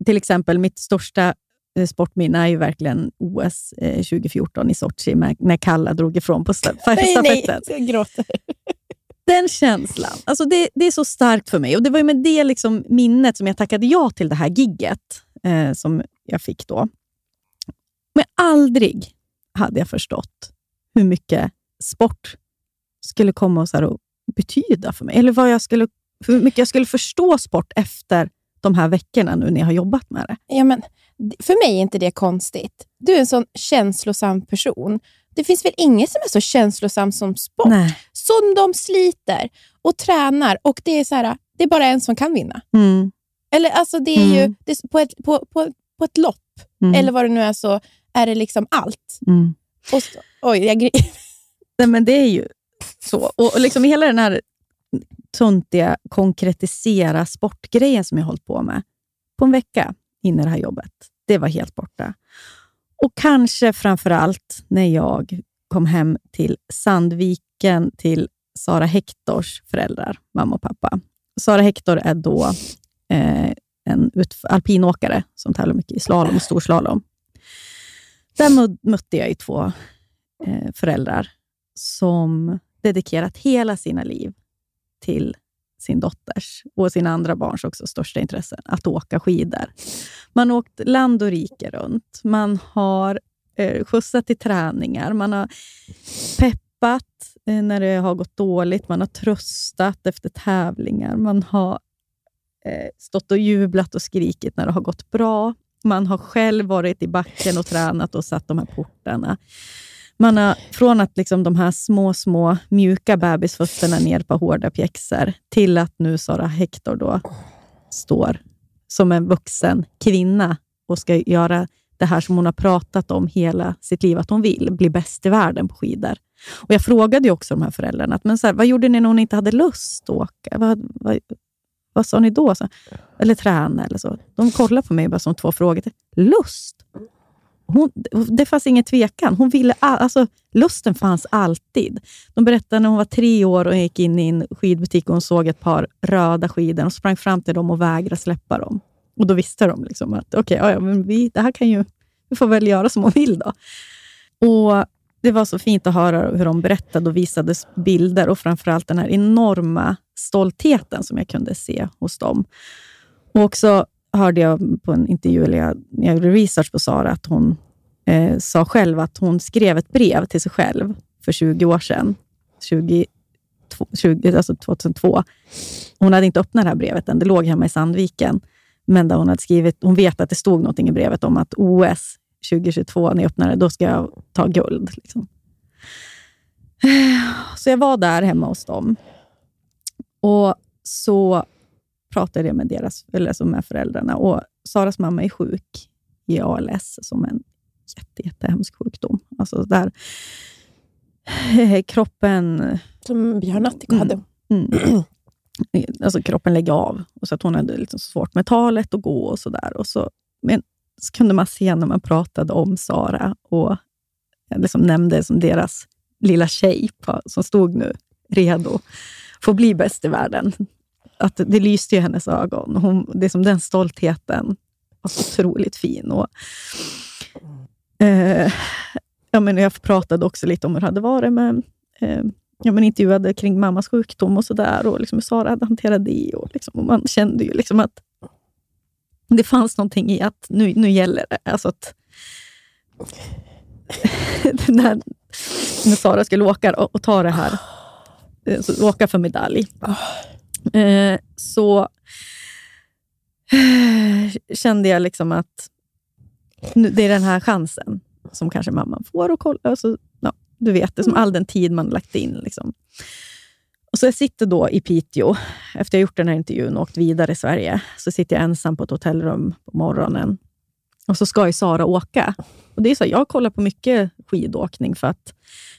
till exempel, mitt största eh, sportminne är ju verkligen OS eh, 2014 i Sochi, när Kalla drog ifrån på sta- Nej, nej, stafetten jag gråter. den känslan, alltså det, det är så starkt för mig. Och Det var ju med det liksom minnet som jag tackade ja till det här gigget eh, som jag fick då. Men aldrig hade jag förstått hur mycket sport skulle komma och så här betyda för mig. Eller vad jag skulle, hur mycket jag skulle förstå sport efter de här veckorna nu när jag har jobbat med det. Ja, men, för mig är inte det konstigt. Du är en sån känslosam person. Det finns väl ingen som är så känslosam som sport? Nej. Som de sliter och tränar och det är så här, det är bara en som kan vinna. Mm. Eller alltså det är ju Mm. det är på, ett, på, på, på ett lopp, Mm. eller vad det nu är, så är det liksom allt. Mm. Och så, oj, jag gri- Nej, men det är ju så. Och, och liksom hela den här töntiga konkretisera sportgrejen som jag hållit på med på en vecka in i det här jobbet, det var helt borta. Och kanske framför allt när jag kom hem till Sandviken till Sara Hektors föräldrar, mamma och pappa. Sara Hector är då eh, en alpinåkare som tävlar mycket i slalom och storslalom. Där mötte jag ju två eh, föräldrar som dedikerat hela sina liv till sin dotters och sina andra barns också största intressen, att åka skidor. Man har åkt land och rike runt. Man har eh, skjutsat till träningar. Man har peppat eh, när det har gått dåligt. Man har tröstat efter tävlingar. Man har Eh, stått och jublat och skrikit när det har gått bra. Man har själv varit i backen och tränat och satt de här portarna. Man har, från att liksom de här små, små mjuka bebisfötterna ner på hårda pjäxor till att nu Sara Hector då står som en vuxen kvinna och ska göra det här som hon har pratat om hela sitt liv att hon vill, bli bäst i världen på skidor. Och Jag frågade ju också de här föräldrarna, att, men så här, vad gjorde ni när hon inte hade lust att åka? Vad, vad, vad sa ni då? Så, eller träna eller så. De kollade på mig bara som två frågor. Lust? Hon, det fanns ingen tvekan. Hon ville all, alltså, lusten fanns alltid. De berättade när hon var tre år och gick in i en skidbutik och hon såg ett par röda skidor och sprang fram till dem och vägrade släppa dem. Och Då visste de liksom att okej, ja, ja, men vi, det här kan ju, vi får väl göra som hon vill. då. Och Det var så fint att höra hur de berättade och visade bilder och framförallt den här enorma stoltheten som jag kunde se hos dem. Och också hörde jag på en intervju, eller jag, när jag gjorde research på Sara, att hon eh, sa själv att hon skrev ett brev till sig själv för 20 år sedan. 20, 20, alltså 2002. Hon hade inte öppnat det här brevet än. Det låg hemma i Sandviken. Men där hon hade skrivit, hon vet att det stod något i brevet om att OS 2022, när jag öppnade det, då ska jag ta guld. Liksom. Så jag var där hemma hos dem. Och så pratade jag med, deras, eller alltså med föräldrarna och Saras mamma är sjuk i ALS, som en jätte, jättehemsk sjukdom. Alltså där eh, kroppen... Som Björn Attiko hade. Mm. Alltså kroppen lägger av. Och så att hon hade liksom svårt med talet och gå och sådär. Så, men så kunde man se när man pratade om Sara och liksom nämnde som deras lilla tjej på, som stod nu redo få bli bäst i världen. Att det lyste i hennes ögon. Hon, det är som den stoltheten var så otroligt fin. Och, eh, ja, men jag pratade också lite om hur det hade varit med eh, ja, men intervjuade kring mammas sjukdom och sådär och liksom hur Sara hade hanterat det. Och, liksom, och man kände ju liksom att det fanns någonting i att nu, nu gäller det. Alltså att, när, när Sara skulle åka och, och ta det här, så, åka för medalj, eh, så eh, kände jag liksom att nu, det är den här chansen som kanske mamman får att kolla. Alltså, ja, du vet, det som all den tid man lagt in. Liksom. Och så jag sitter då i Piteå, efter jag gjort den här intervjun och åkt vidare i Sverige, så sitter jag ensam på ett hotellrum på morgonen. Och så ska ju Sara åka. Och det är så jag kollar på mycket skidåkning, för att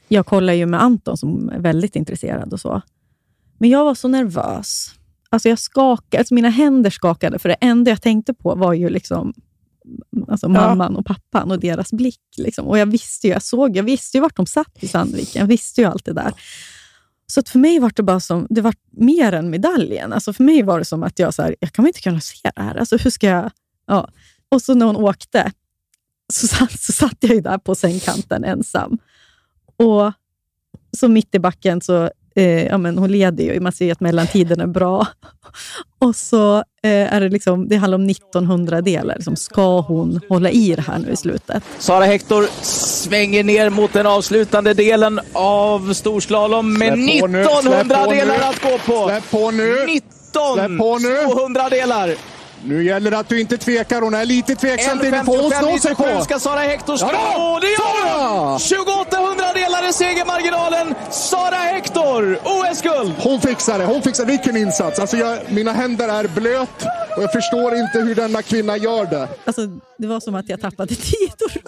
jag kollar ju med Anton som är väldigt intresserad. och så. Men jag var så nervös. Alltså jag skakade, alltså mina händer skakade, för det enda jag tänkte på var ju liksom alltså mamman och pappan och deras blick. Liksom. Och jag visste ju, jag såg, jag visste ju vart de satt i Sandviken. Jag visste ju allt det där. Så att för mig var det bara som, det var mer än medaljen. Alltså för mig var det som att jag, så här, jag kan inte kunna se det här. Alltså hur ska jag... Ja. Och så när hon åkte så satt, så satt jag ju där på sängkanten ensam. Och så mitt i backen så eh, ja, men hon leder ju, man ser ju att mellantiden är bra. Och så eh, är det liksom, det handlar om 1900 delar. Liksom, ska hon hålla i det här nu i slutet? Sara Hector svänger ner mot den avslutande delen av storslalom med 1900 delar att gå på. Släpp på nu! 19 Släpp på nu! 200 delar. Nu gäller det att du inte tvekar. Hon är lite tveksam till får hon slå sig på. ska Sara Hector slå. Ja, det gör hon! 28 i segermarginalen. Sara Hector, OS-guld! Hon fixar det. Hon fixar det. Vilken insats! Alltså jag, mina händer är blöt och jag förstår inte hur denna kvinna gör det. Alltså, det var som att jag tappade tidor.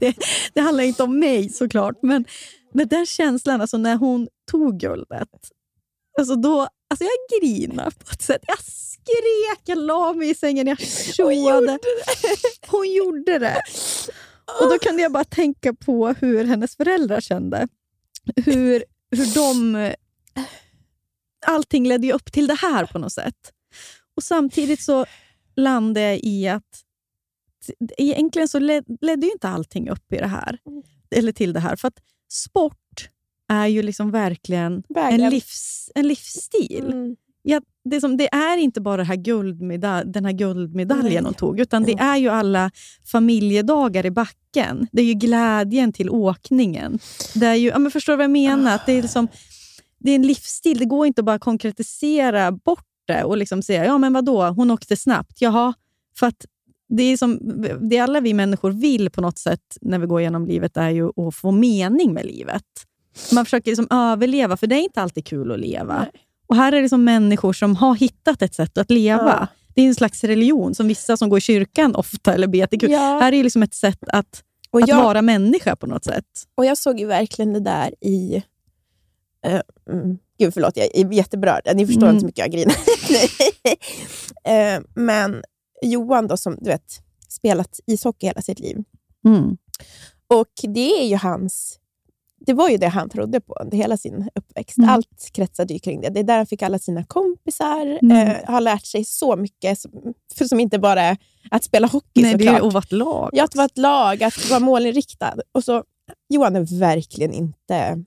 Det, det handlar inte om mig såklart, men, men den känslan alltså, när hon tog guldet. Alltså då, alltså jag grinade på ett sätt. Jag skrek, jag la mig i sängen, jag tjoade. Hon gjorde det. Och Då kunde jag bara tänka på hur hennes föräldrar kände. Hur, hur de... Allting ledde ju upp till det här på något sätt. Och Samtidigt så landade jag i att egentligen så ledde ju inte allting upp i det här, eller till det här. För att sport är ju liksom verkligen en, livs, en livsstil. Mm. Ja, det, som, det är inte bara här den här guldmedaljen Nej. hon tog, utan det är ju alla familjedagar i backen. Det är ju glädjen till åkningen. Det är ju, ja, men förstår du vad jag menar? Att det, är liksom, det är en livsstil. Det går inte att bara konkretisera bort det och liksom säga, ja men vadå, hon åkte snabbt. Jaha, för att det, är som, det alla vi människor vill på något sätt när vi går genom livet är ju att få mening med livet. Man försöker liksom överleva, för det är inte alltid kul att leva. Nej. Och Här är det som människor som har hittat ett sätt att leva. Ja. Det är en slags religion, som vissa som går i kyrkan ofta, eller ber till ja. Här är liksom ett sätt att, och att vara människa på något sätt. Och Jag såg ju verkligen det där i... Uh, mm, gud, förlåt, jag är jätteberörd. Ni förstår mm. inte så mycket jag griner. uh, men Johan, då, som du vet, spelat ishockey hela sitt liv. Mm. Och Det är ju hans det var ju det han trodde på under hela sin uppväxt. Mm. Allt kretsade ju kring det. Det är där han fick alla sina kompisar, mm. eh, har lärt sig så mycket, som, för som inte bara är att spela hockey Nej, såklart. Det är att vara ett lag. Ja, att vara ett lag, att vara målinriktad. Och så, Johan är verkligen inte...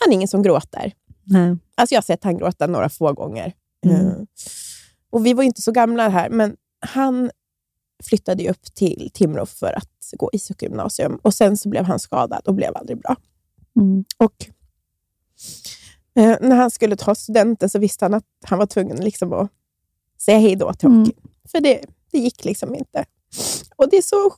Han är ingen som gråter. Nej. Alltså jag har sett han gråta några få gånger. Mm. Mm. Och Vi var inte så gamla här, men han flyttade upp till Timrå för att gå ishockeygymnasium. Och sen så blev han skadad och blev aldrig bra. Mm. Och eh, När han skulle ta studenten så visste han att han var tvungen liksom att säga hej då till hockey. Mm. För det, det gick liksom inte. Och det är så...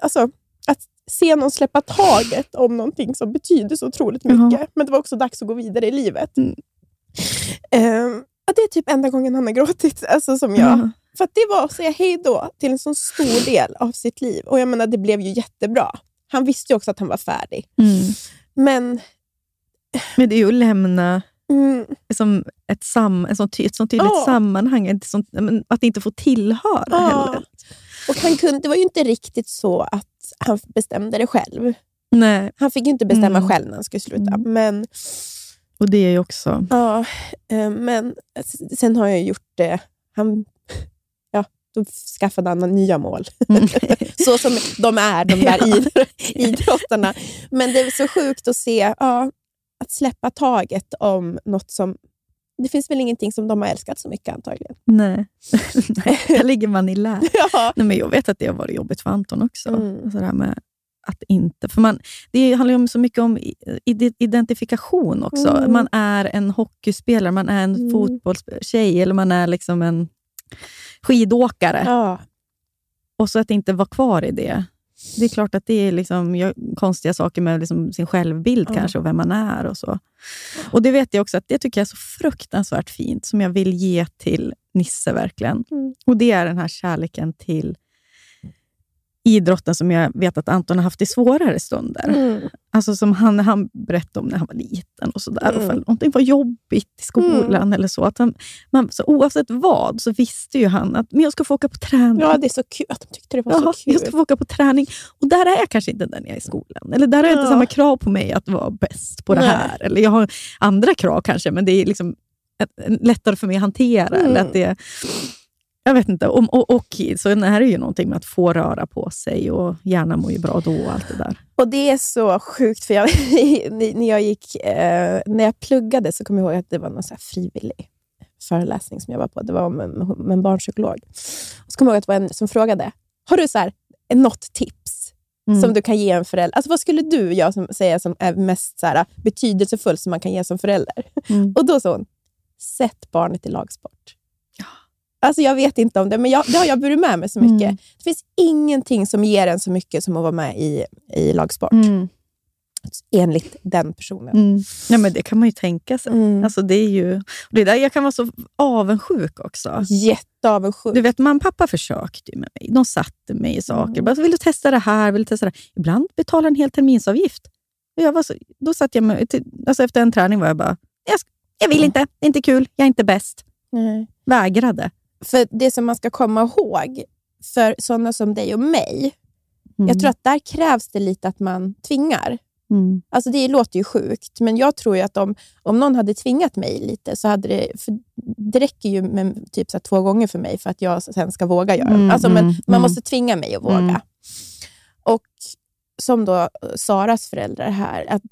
Alltså, att se någon släppa taget om någonting som betyder så otroligt mycket. Mm. Men det var också dags att gå vidare i livet. Mm. Eh, det är typ enda gången han har gråtit. Alltså, som jag. För att det var att säga hej då till en så stor del av sitt liv. Och jag menar, det blev ju jättebra. Han visste ju också att han var färdig. Mm. Men Men det är ju att lämna mm, som ett, sam, ett, sånt, ett sånt tydligt Ja. sammanhang, ett sånt, att inte få tillhöra Ja. heller. och han kunde, det var ju inte riktigt så att han bestämde det själv. Nej, Han fick ju inte bestämma Mm. själv när han skulle sluta. Mm. Men, och det är ju också... ja, eh, men sen har jag gjort det. Han, då skaffade han nya mål. Mm. så som de är, de där idr- idrottarna. Men det är så sjukt att se, ja, att släppa taget om något som... Det finns väl ingenting som de har älskat så mycket antagligen. Nej. Där ligger man i lä. Ja. Nej, men jag vet att det har varit jobbigt för Anton också. Mm. Det här med att inte... För man, det handlar ju om så mycket om identifikation också. Mm. Man är en hockeyspelare, man är en Mm. fotbollstjej eller man är liksom en skidåkare. Ja. Och så att inte vara kvar i det. Det är klart att det är liksom, konstiga saker med liksom sin självbild Ja. kanske och vem man är. och så. Och Det vet jag också att det tycker jag är så fruktansvärt fint, som jag vill ge till Nisse verkligen. Mm. Och Det är den här kärleken till idrotten som jag vet att Anton har haft i svårare stunder. Mm. Alltså som han, han berättade om när han var liten och sådär. Mm. Och för någonting var jobbigt i skolan eller så. Att han, man, så oavsett vad så visste ju han att men jag ska få åka på träning. ja, det är så kul att de tyckte det var Ja, så kul. jag ska få åka på träning. Och där är jag kanske inte den jag är i skolan. Eller där har jag inte Ja. samma krav på mig att vara bäst på det Nej. här. Eller jag har andra krav kanske, men det är liksom lättare för mig att hantera. Mm. Eller att det, jag vet inte. Och, och, och så det är ju någonting med att få röra på sig och hjärnan mår ju bra då och allt det där. Och det är så sjukt, för jag, när, jag gick, eh, när jag pluggade så kommer jag ihåg att det var någon så frivillig föreläsning som jag var på. Det var om en, om en barnpsykolog. Och så kommer jag ihåg att det var en som frågade, har du så här, något tips Mm. som du kan ge en förälder? Alltså, vad skulle du jag som, säga som är mest så här, betydelsefullt som man kan ge som förälder? Mm. Och då sa hon, sätt barnet i lagsport. Alltså jag vet inte om det, men jag, det har jag burit med mig så mycket. Mm. Det finns ingenting som ger en så mycket som att vara med i, i lagsport. Mm. Enligt den personen. Mm. Ja, men det kan man ju tänka sig. Mm. Alltså, det är ju, det är där jag kan vara så avundsjuk också. Jätteavundsjuk. Du vet, mamma och pappa försökte ju med mig. De satte mig i saker. Mm. Bara, vill du testa det här? Vill du testa det här? Ibland betalade en hel terminsavgift. Och jag var så, då satt jag med, till, alltså efter en träning var jag bara, jag, jag vill inte, det är inte kul, jag är inte bäst. Nej. Vägrade. För det som man ska komma ihåg, för sådana som dig och mig, Mm. jag tror att där krävs det lite att man tvingar. Mm. Alltså det låter ju sjukt, men jag tror ju att om, om någon hade tvingat mig lite, så hade det... Det räcker ju med typ så två gånger för mig för att jag sen ska våga göra det. Mm, alltså, men mm, Man mm. måste tvinga mig att våga. Mm. Och som då Saras föräldrar här, att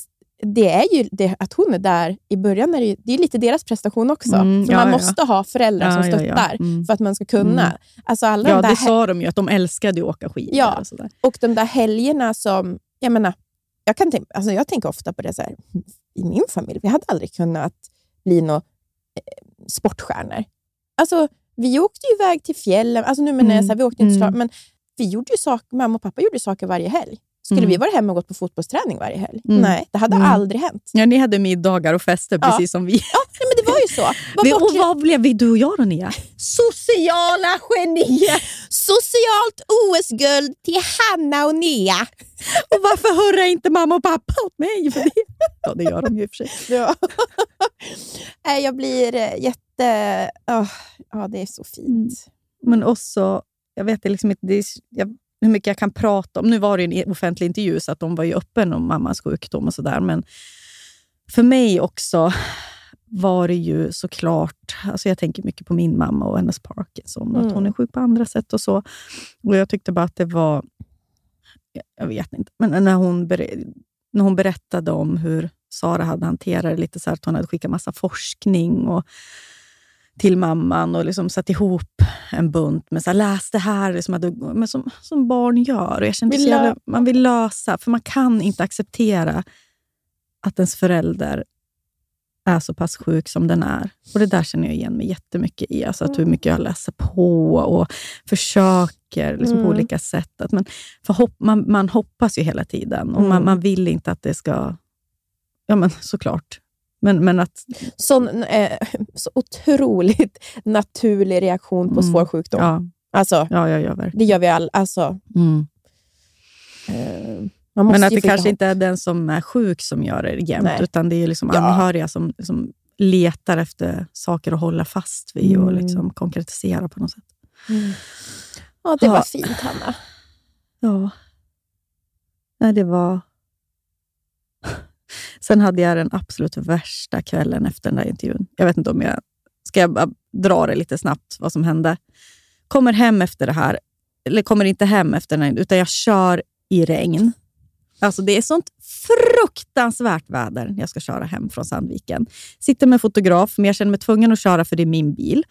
det är ju det, att hon är där i början, är det, ju, det är lite deras prestation också. Mm, ja, man ja. måste ha föräldrar som stöttar. Mm. för att man ska kunna. Mm. Alltså alla Ja, de det sa de ju, att de älskade att åka skidor. Ja. Och sådär. och de där helgerna som... Jag menar, jag, kan tänka, alltså jag tänker ofta på det så här, i min familj. Vi hade aldrig kunnat bli några eh, sportstjärnor. Alltså, vi åkte ju iväg till fjällen. Alltså nu menar jag Mm. så här, vi åkte inte Mm. så, men vi gjorde ju saker, mamma och pappa gjorde saker varje helg. Skulle Mm. vi vara hemma och gått på fotbollsträning varje helg? Mm. Nej, det hade Mm. aldrig hänt. Ja, ni hade middagar och fester, Ja. precis som vi. Ja, nej, men det var ju så. Var Vi- och vad blev vi, du och jag då, Nia? Sociala genier! Socialt OS-guld till Hanna och Nea. Och varför hörde inte mamma och pappa åt mig för det? Ja, det gör de ju i och för sig. Ja. Jag blir eh, jätte... åh, ja, det är så fint. Men också, jag vet liksom inte det är, jag, hur mycket jag kan prata om. Nu var det en offentlig intervju, så att de var ju öppen om mammas sjukdom och sådär. Men för mig också var det ju såklart... Alltså jag tänker mycket på min mamma och hennes Parkinson. Mm. Att hon är sjuk på andra sätt och så. Och Jag tyckte bara att det var... jag- vet inte, men när hon, när hon berättade om hur Sara hade hanterat det, lite så här att hon hade skickat massa forskning och till mamman och liksom satt ihop en bunt med så här, läs det här, liksom men som, som barn gör. Och jag kände Vill jävla, man vill lösa, för man kan inte acceptera att ens förälder är så pass sjuk som den är. Och Det där känner jag igen mig jättemycket i. Alltså att hur mycket jag läser på och försöker liksom på Mm. olika sätt. Att man, hopp, man, man hoppas ju hela tiden och man, Mm. man vill inte att det ska... Ja, men såklart. Men, men att... Sån, eh, så otroligt naturlig reaktion på Mm. svår sjukdom. Ja, Alltså, ja, ja, ja verkligen. det gör vi alla. Alltså, Mm. eh, man måste Men att det kanske ihop- inte är den som är sjuk som gör det jämt, Nej. utan det är liksom Ja. anhöriga som, som letar efter saker att hålla fast vid och Mm. liksom konkretisera på något sätt. Ja, det var Ja. fint, Hanna. Ja. Nej, det var... Sen hade jag den absolut värsta kvällen efter den där intervjun. Jag vet inte om jag... Ska jag dra det lite snabbt, vad som hände? Kommer hem efter det här, eller kommer inte hem efter den, här, utan jag kör i regn. Alltså det är sånt fruktansvärt väder när jag ska köra hem från Sandviken. Sitter med fotograf, men jag känner mig tvungen att köra för det är min bil.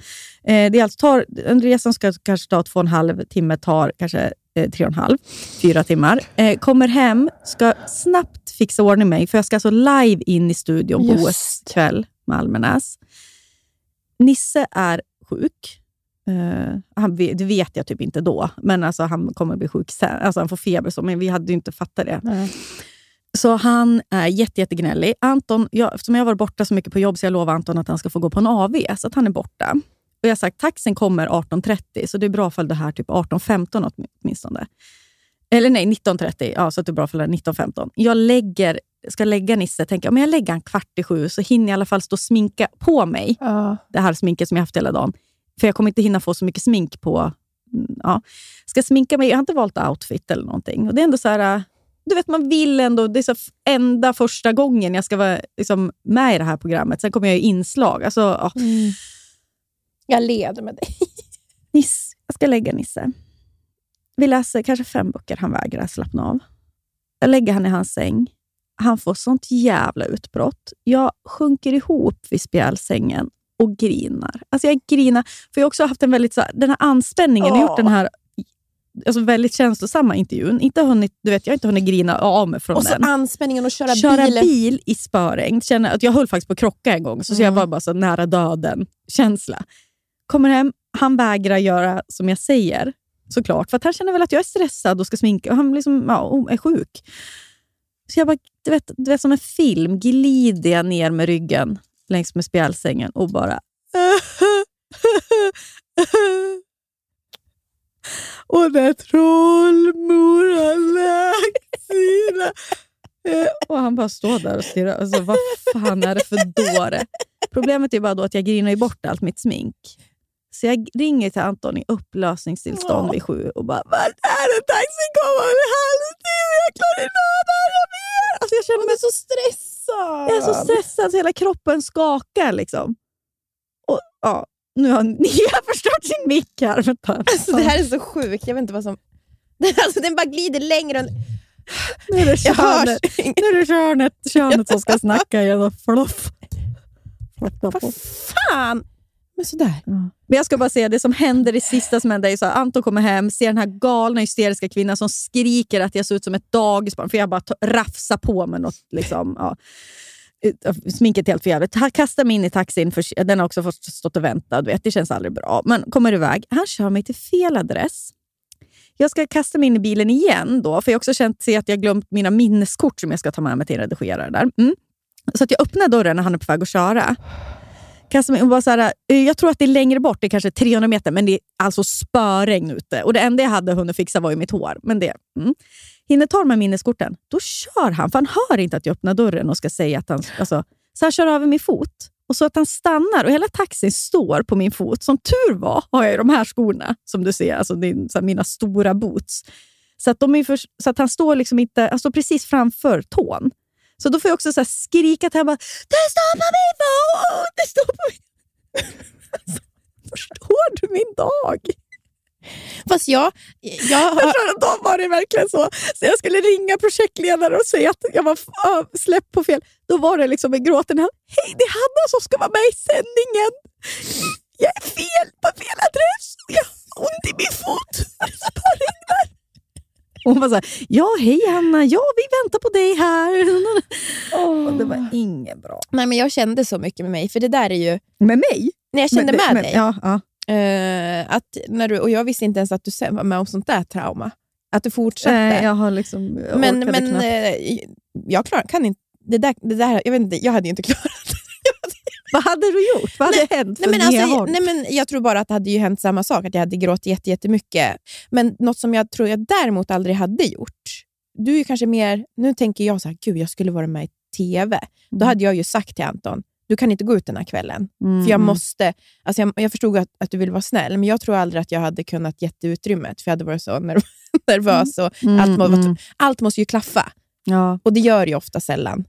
Eh, det är alltså tar, en resa som ska kanske ta två och en halv timme tar kanske eh, tre och en halv, fyra timmar. Eh, kommer hem, ska snabbt fixa ordning mig, för jag ska alltså live in i studion på Just. OS-kväll med Almenäs. Nisse är sjuk. Eh, han, det vet jag typ inte då, men alltså han kommer bli sjuk sen. Alltså han får feber, så, men vi hade ju inte fattat det. Så han är jätte, jättegnällig. Anton, jag, eftersom jag varit borta så mycket på jobb så jag lovar Anton att han ska få gå på en AV, så att han är borta. Och jag har sagt taxin kommer 18.30, så det är bra för det här typ 18.15 åtminstone. Eller nej, 19.30. Ja, så det är bra för det här 19.15. Jag lägger, ska lägga Nisse, tänker jag, men jag lägger han kvart i sju så hinner jag i alla fall stå och sminka på mig. Ja. Det här sminket som jag haft hela dagen. För jag kommer inte hinna få så mycket smink på... mm, Ja. Ska sminka mig, jag har inte valt outfit eller någonting. Och det är ändå så här... äh, Du vet, man vill ändå... Det är så enda första gången jag ska vara liksom, med i det här programmet. Sen kommer jag i inslag. Alltså, ja. Jag leder med dig. Niss, jag ska lägga Nisse. Vi läser kanske fem böcker. Han vägrar slappna av. Jag lägger han i hans säng. Han får sånt jävla utbrott. Jag sjunker ihop vid spjälsängen och grinar. Alltså jag grinar, för jag har också haft en väldigt, så här, den här anspänningen. Jag har gjort den här alltså väldigt känslosamma intervjun. Inte hunnit, du vet, jag har inte hunnit grina av mig från Och så den. anspänningen att köra, Köra bil. bil i spöregn. Jag höll faktiskt på att krocka en gång, så, så jag Mm. var bara så nära döden-känsla. Kommer hem, han vägrar göra som jag säger, såklart. För att han känner väl att jag är stressad och ska sminka och han liksom, ja, är sjuk. Så jag bara, du vet, du vet som en film, glider jag ner med ryggen längs med spjälsängen och bara... Och när trollmor har lagt sina... Och han bara står där och stirrar. Alltså, vad fan är det för dåre? Problemet är bara då att jag grinar bort allt mitt smink. Så jag ringer till Anton i upplösningstillstånd vid sju och bara “Vart är det? Taxin kommer om en halvtimme, jag klarar inte av det här mer!” alltså, Jag känner mig så stressad. Jag är så stressad så hela kroppen skakar. Liksom. Och, ja, nu har Nia förstört sin mick här. Vänta. Alltså, det här är så sjukt. Jag vet inte vad som... Alltså, den bara glider längre. Och... Nu är det Jag könet, nu är det könet, könet som ska snacka igen. Fluff. Vad fan! Men sådär. Men jag ska bara säga, det som händer, det sista som händer är så här, Anton kommer hem, ser den här galna hysteriska kvinnan som skriker att jag ser ut som ett dagisbarn, för jag bara rafsar på med något. Liksom, ja. Sminket är helt för jävligt. Han kastar mig in i taxin, för den har också fått stått och väntat. du Vet, det känns aldrig bra. Men kommer iväg. Han kör mig till fel adress. Jag ska kasta mig in i bilen igen, då, för jag har också känt se att jag glömt mina minneskort som jag ska ta med mig till en redigerare. Där. Mm. Så att jag öppnar dörren när han är på väg att köra. Kastar mig och bara så här, eh, jag tror att det är längre bort, det är kanske 300 meter, men det är alltså spöregn ute. Och det enda jag hade hunnit fixa var ju mitt hår. Men det, mm. Hinner ta med minneskorten, då kör han, för han hör inte att jag öppnar dörren och ska säga att han... Alltså, så han kör över min fot. Och så att han stannar och hela taxin står på min fot. Som tur var har jag ju de här skorna, som du ser, alltså din, så här mina stora boots. Så att, de är för, så att han står liksom inte, alltså precis framför tån. Så då får jag också så här skrika till honom. Det på min fot! Det på min... Förstår du min dag? Fast jag... jag har... Jag tror att då var det verkligen så. Så jag skulle ringa projektledare och säga att jag var släppt på fel. Då var det liksom med gråten. Hej, det är Hanna som ska vara med i sändningen. Jag är fel på fel adress. Jag har ont i min fot. Det spöregnar. Hon var så här, ja hej Hanna, ja vi väntar på dig här. Och det var inget bra. Nej, men jag kände så mycket med mig, för det där är ju... Med mig? Nej, jag kände Men- med men- dig. Ja, ja. Eh, att när du, och jag visste inte ens att du sen var med om sånt där trauma. Att du fortsatte. Nej, jag har liksom jag men men knappt. eh, jag klar, kan inte... Det där, det där, jag, vet inte, jag hade ju inte klarat. Vad hade du gjort? Vad hade hänt för Nej men, alltså, nej men jag tror bara att det hade ju hänt samma sak, att jag hade gråtit jätte- jättemycket. Men något som jag tror jag däremot aldrig hade gjort, du är kanske mer, nu tänker jag så här, gud jag skulle vara med i TV. Då hade jag ju sagt till Anton, du kan inte gå ut den här kvällen. Mm, För jag mm. måste, alltså jag, jag förstod att, att du vill vara snäll, men jag tror aldrig att jag hade kunnat ge utrymmet, för jag hade varit så nerv- nervös. Och Mm, allt, må, mm. allt måste ju klaffa. Ja. Och det gör ju ofta sällan.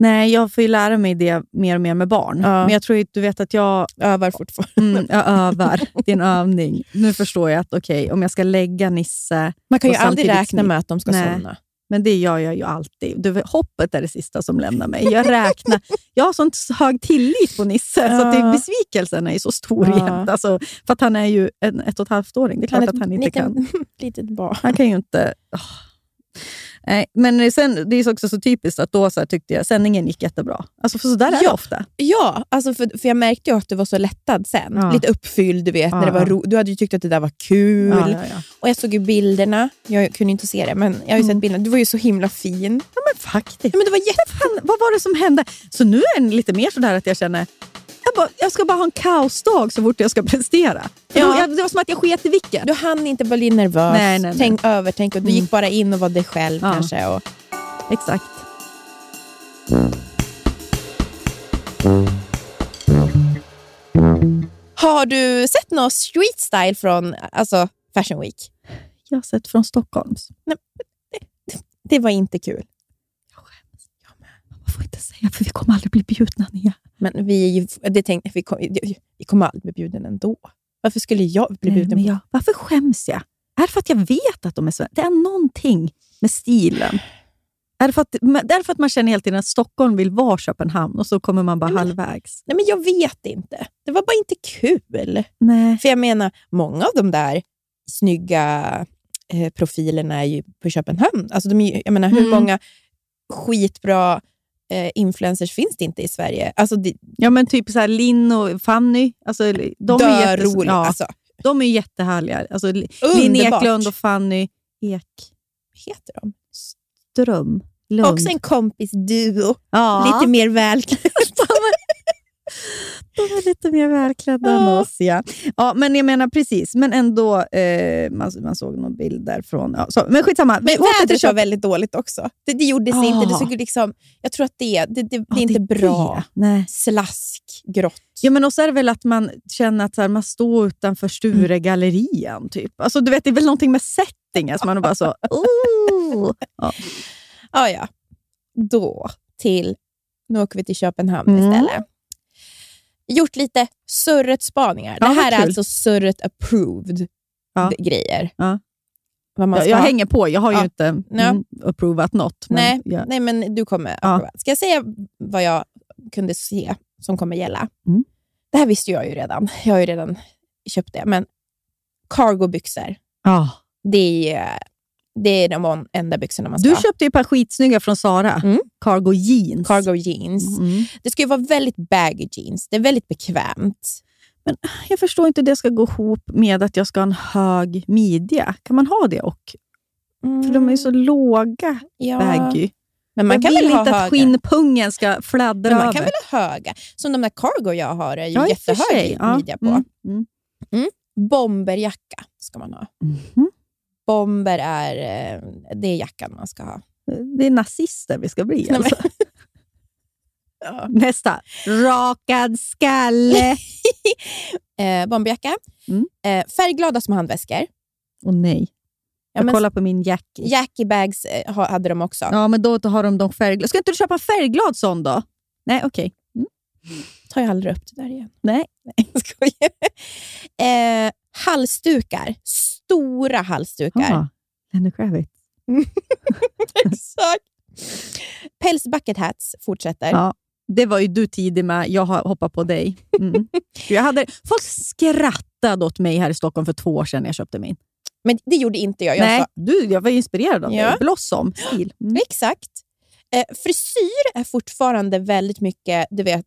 Nej, jag får ju lära mig det mer och mer med barn. Ja. Men jag tror att du vet att jag övar fortfarande. Mm, jag övar. Det är en övning. Nu förstår jag att okej, om jag ska lägga Nisse... Man kan ju aldrig räkna med att de ska Nej. somna. Men det gör jag ju alltid. Du, hoppet är det sista som lämnar mig. Jag räknar. Jag har sånt hög tillit på Nisse, så att det, Ja. besvikelsen är ju så stor Ja. jämt. Alltså, för att han är ju en ett och ett halvt åring. Det är klart att han inte liten, kan. litet barn. Han kan ju inte... åh. Nej, men sen, det är också så typiskt att då så tyckte jag sändningen gick jättebra. Alltså, för så där är det Ja. ofta. Ja, alltså för, för jag märkte ju att du var så lättad sen. Ja. Lite uppfylld, du vet. När Ja. det var ro- du hade ju tyckt att det där var kul. Och Jag såg ju bilderna. Jag kunde inte se det, men jag har ju sett bilderna. Du var ju så himla fin. Ja, men faktiskt. Ja, men det var jätte... Fan, vad var det som hände? Så nu är det lite mer sådär att jag känner bara, jag ska bara ha en kaosdag så fort jag ska prestera. Ja. då, jag, det var som att jag sket i vilken. Du hann inte bli nervös, Nej, nej, nej. tänk övertänk. Och du Mm. gick bara in och var dig själv Ja. kanske. Och... Exakt. Har du sett något street style från alltså, Fashion Week? Jag har sett från Stockholms. Det var inte kul. Man får inte säga för vi kommer aldrig bli bjudna ner. Men vi, är ju, det tänkte, vi, kom, vi kommer aldrig bli bjuden ändå. Varför skulle jag bli Nej, bjuden? men jag, varför skäms jag? Är det för att jag vet att de är svenska? Det är någonting med stilen. Är det, för att, det är för att man känner hela tiden att Stockholm vill vara Köpenhamn och så kommer man bara halvvägs? Nej, men jag vet inte. Det var bara inte kul. Nej. För jag menar, många av de där snygga eh, profilerna är ju på Köpenhamn. Alltså de är, jag menar, hur Mm. många skitbra eh, influencers finns det inte i Sverige? Alltså, det, Ja, men typ så här Linn och Fanny. Alltså, de, är jättes- ja, alltså. de är jättehärliga. Alltså, Linn. Eklund och Fanny Ek. heter de? Ström. Lund. Också en kompisduo. ja. Lite mer välklädd. De är lite mer välklädda än Ja. oss. Ja. Ja, men jag menar precis. Men ändå, eh, man, man såg några bilder från... Ja, så, men skitsamma. Men vädret var väldigt dåligt också. Det, det gjorde sig inte. Det Ah. såg liksom, jag tror att det, det, det, det Ja, är inte bra. det. Nej. Slask, grått. Ja, men också är det väl att man känner att så här, man står utanför Sturegallerian. Typ. Alltså, du vet, det är väl någonting med settingen som man är bara så... Oh. Ja. Ah, ja. Då till, nu åker vi till Köpenhamn Mm. istället. Gjort lite surret-spaningar. Ja, det här är kul. alltså surret-approved Ja. grejer. Ja. Jag, jag hänger på. Jag har ju inte mm, approvat något. Men Nej, jag, nej, men du kommer Ja. Ska jag säga vad jag kunde se som kommer gälla? Mm. Det här visste jag ju redan. Jag har ju redan köpt det. Men cargobyxor, ja. det är, det är de enda byxorna man ska Du köpte ju ett par skitsnygga från Sara. Mm. Cargo jeans. Cargo jeans. Mm. Det ska ju vara väldigt baggy jeans. Det är väldigt bekvämt. Jag förstår inte hur det ska gå ihop med att jag ska ha en hög midja. Kan man ha det? och? För de är ju så låga ja. baggy. Men man jag kan vill väl ha inte att höga. skinnpungen ska fladdra Men man över. kan väl ha höga. Som de där cargo jag har är ju Ja, jättehög Ja. midja på. Mm. Mm. Bomberjacka ska man ha. Mhm. Bomber är, eh, det är jackan man ska ha. Det är nazister vi ska bli. Nej, Alltså. Ja. Nästa. Rakad skalle. Eh, bomberjacka. Mm. Eh, färgglada små handväskor. Åh nej. Ja, Jag men kollar på min Jackie. Jackie bags eh, ha- hade de också. Ja, men då har de de färgglada. Ska inte du köpa en färgglad sån då? Nej, okej. Mm. Tar jag aldrig upp det där igen. Nej. Nej, jag skojar. Eh, halsdukar. Stora halsdukar. Ah, Lenny Kravitz. Exakt. Päls bucket hats fortsätter. Ja, det var ju du tidig med. Jag har hoppat på dig. Mm. jag hade, folk skrattade åt mig här i Stockholm för två år sedan när jag köpte min. Men det gjorde inte jag. Jag Nej, sa, du, jag var inspirerad av Ja. dig. Blossom stil. Mm. Exakt. Eh, frisyr är fortfarande väldigt mycket du vet,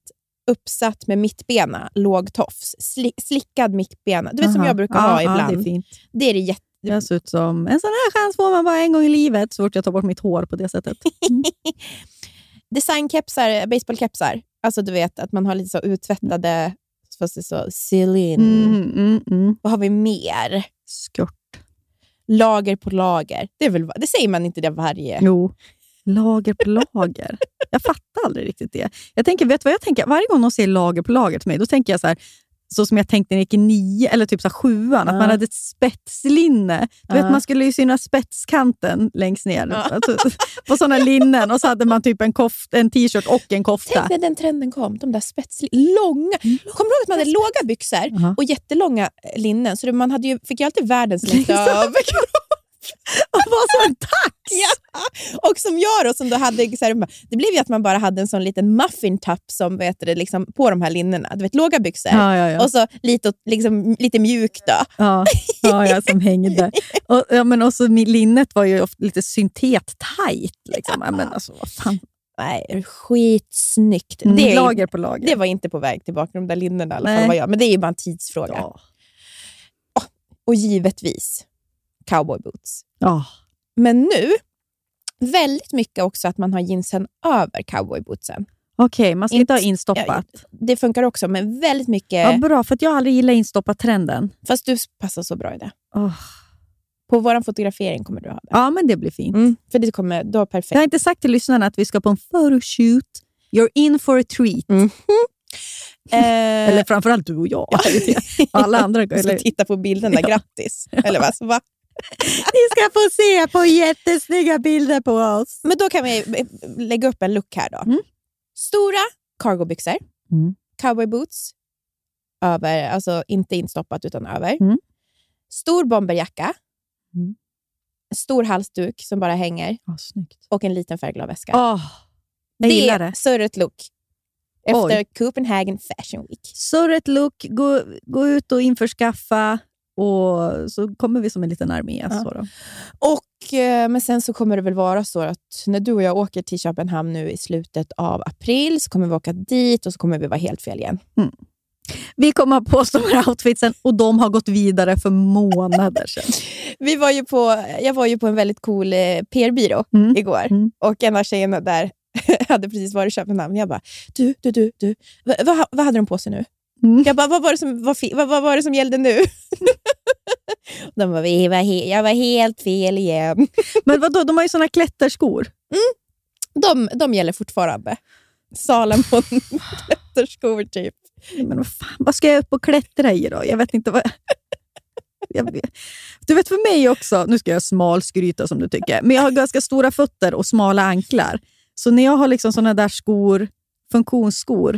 uppsatt med mittbena, låg tofs. Sli, slickad mittbena. Du vet som Aha. jag brukar ja, ha Ja, ibland. det är fint. det är det jätte... Jag ser ut som en sån här chans får man bara en gång i livet så fort jag tar bort mitt hår på det sättet. Designkepsar, baseballkepsar. Alltså du vet att man har lite så uttvättade, fast det är så silin. Mm, mm, mm. Vad har vi mer? Skört. Lager på lager. Det, är väl, det säger man inte det varje... Jo. Lager på lager. Jag fattar aldrig riktigt det. Jag tänker, vet vad jag tänker? Varje gång någon säger lager på lager till mig, då tänker jag så här, så som jag tänkte när jag gick i nio, eller typ så sjuan, att man hade ett spetslinne. Du vet, Ja. man skulle ju syna spetskanten längst ner alltså, på sådana linnen och så hade man typ en, koft, en t-shirt och en kofta. Tänk när den trenden kom, de där spetsli... Långa. Kommer du ihåg att man hade låga byxor Ja. och jättelånga linnen? Så det, man hade ju, fick ju alltid världens längsta överkropp. Och var som en tax! Ja. Och som jag då, som då hade, så här, det blev ju att man bara hade en sån liten muffin-tapp som, vet du, liksom, på de här linnena. Du vet, låga byxor. Ja, ja, ja. Och så lite, liksom, lite mjuk då. Ja, ja, som hängde. Och, ja, men också, linnet var ju ofta lite syntet-tajt. Liksom. Ja. Men alltså, vad fan. Nej, skitsnyggt. Mm, det, lager på lager. det var inte på väg tillbaka, de där linnena i alla fall. Var jag. Men det är ju bara en tidsfråga. Och givetvis cowboyboots. Ja. Men nu, väldigt mycket också att man har jeansen över cowboybootsen. Okej, man ska inte ha instoppat. Det funkar också, men väldigt mycket... Ja, bra, för jag har aldrig gillat instoppat-trenden. Fast du passar så bra i det. Oh. På vår fotografering kommer du ha det. Ja, men det blir fint. Mm, för det kommer, du har perfekt. Jag har inte sagt till lyssnarna att vi ska på en photoshoot. You're in for a treat. Mm. Eller framförallt du och jag. Alla andra. jag ska titta på bilderna, grattis. Eller vad? Va? Ni ska få se på jättesnygga bilder på oss. Men då kan vi eh, lägga upp en look här då. Mm. Stora cargobyxor, Mm. cowboyboots, över, alltså inte instoppat utan över. Mm. Stor bomberjacka, Mm. stor halsduk som bara hänger Oh, och en liten färgglad väska. Oh, det är surret look efter Oj. Copenhagen Fashion Week. Surret look, gå, gå ut och införskaffa och så kommer vi som en liten armé. Ja. Så då. Och, eh, men sen så kommer det väl vara så att när du och jag åker till Köpenhamn nu i slutet av april så kommer vi åka dit och så kommer vi vara helt fel igen. Vi kommer ha på oss de här outfitsen och de har gått vidare för månader sedan. Vi var ju på, jag var ju på en väldigt cool eh, PR-byrå Mm. igår Mm. och en av tjejerna där hade precis varit i Köpenhamn. Jag bara, du, du, du, du vad, vad, vad hade de på sig nu? Mm. Jag bara, vad var det som, vad, vad, vad var det som gällde nu? De bara, vi var jag var helt fel igen. Men vadå, de har ju såna klätterskor. De, de gäller fortfarande. På klätterskor typ. Men vad, fan, vad ska jag upp och klättra i då? Jag vet inte vad... Vet. Du vet för mig också, nu ska jag smalskryta som du tycker, men jag har ganska stora fötter och smala anklar. Så när jag har liksom såna där skor, funktionsskor,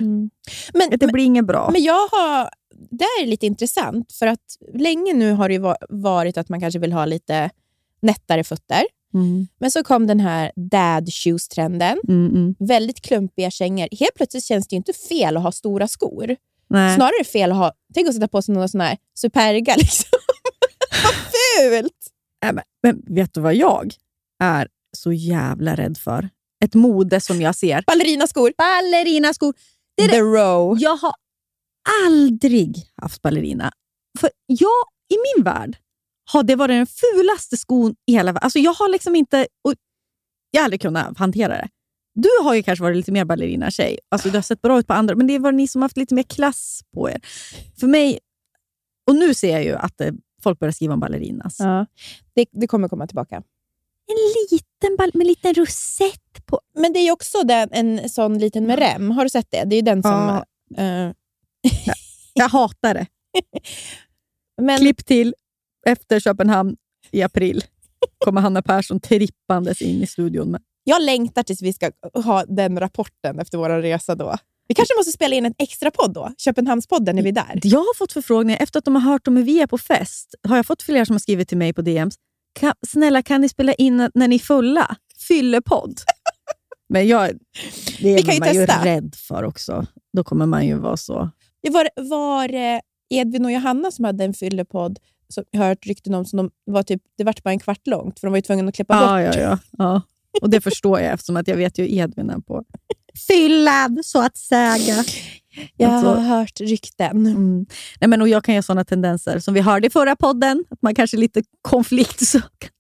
Men, det blir inget bra. Men jag har, det är lite intressant, för att länge nu har det varit att man kanske vill ha lite nättare fötter. Mm, Men så kom den här dad shoes-trenden. mm, mm. Väldigt klumpiga kängor. Helt plötsligt känns det inte fel att ha stora skor. Nej. Snarare fel att ha, tänk att sätta på sig några sådana här superga. Liksom. Vad fult! Nej, men, men vet du vad jag är så jävla rädd för? Ett mode som jag ser. Ballerinaskor. Ballerinaskor. Det är The row. Jag har aldrig haft ballerina. För jag, i min värld, har det varit den fulaste skon i hela världen. Alltså jag har liksom inte... Jag har aldrig kunnat hantera det. Du har ju kanske varit lite mer ballerina-tjej. Alltså du har sett bra ut på andra, men det var ni som haft lite mer klass på er. För mig... Och nu ser jag ju att eh, folk börjar skriva om ballerinas. Ja, det, det kommer komma tillbaka. En liten ball med en liten rosett på. Men det är också den, en sån liten med rem. Har du sett det? Det är den som... Ja. eh, Jag hatar det. men, Klipp till efter Köpenhamn i april. kommer Hanna Persson trippandes in i studion. Med. Jag längtar tills vi ska ha den rapporten efter vår resa då. Vi kanske måste spela in en extra podd då? Köpenhamnspodden, är vi där? Jag har fått förfrågningar efter att de har hört om hur vi är på fest. Har jag fått flera som har skrivit till mig på DMs. Kan, snälla, kan ni spela in när ni är fulla? Fyllepodd. Men jag, det Vi är kan man ju testa. rädd för också. Då kommer man ju vara så... Det var, var eh, Edvin och Johanna som hade en fyllepodd som jag har hört rykten om, som de var typ, det vart bara en kvart långt, för de var ju tvungna att klippa Ja, bort. ja, ja, ja. Och det förstår jag eftersom att jag vet ju Edvin är på fyllan, så att säga. Jag Alltså- har hört rykten. Mm. Nej, men och jag kan ju ha sådana tendenser som vi hörde i förra podden, att man kanske är lite konfliktsökande.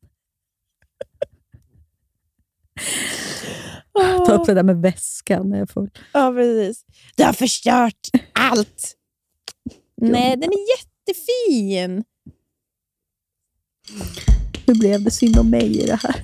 Ta upp det där med väskan när jag full. Ja, precis. Du har förstört allt. Nej, den är jättefin. Nu blev det synd om mig i det här.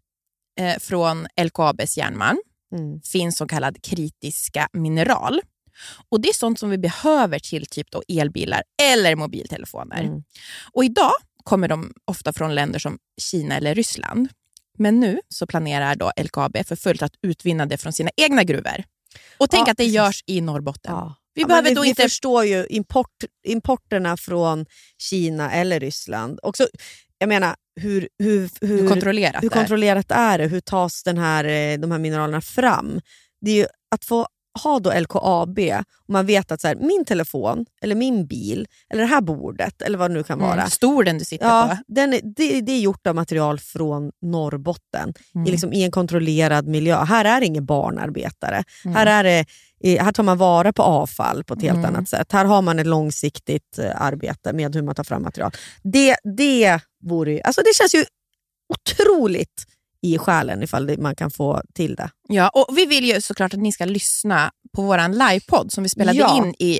eh, från LKABs järnmalm Mm. finns så kallad kritiska mineral. Och Det är sånt som vi behöver till typ då elbilar eller mobiltelefoner. Mm. Och Idag kommer de ofta från länder som Kina eller Ryssland. Men nu så planerar då LKAB för fullt att utvinna det från sina egna gruvor. Och tänk Ja, att det görs i Norrbotten. Ja. Vi Ja, behöver då vi, inte... vi förstår ju import, importerna från Kina eller Ryssland. Också, jag menar, hur, hur, hur, Hur kontrollerat hur är. kontrollerat är det? Hur tas den här, eh, de här mineralerna fram? Det är ju att få ha då LKAB och man vet att så här, min telefon, eller min bil, eller det här bordet, eller vad det nu kan vara. Mm, stolen du sitter Ja, på. den det, det är gjort av material från Norrbotten Mm. i, liksom, i en kontrollerad miljö. Här är det ingen barnarbetare. Mm. Här, är det, här tar man vara på avfall på ett helt Mm. annat sätt. Här har man ett långsiktigt eh, arbete med hur man tar fram material. Det, det, vore, alltså det känns ju otroligt i själen ifall det, man kan få till det. Ja, och vi vill ju såklart att ni ska lyssna på vår livepodd som vi spelade Ja. in i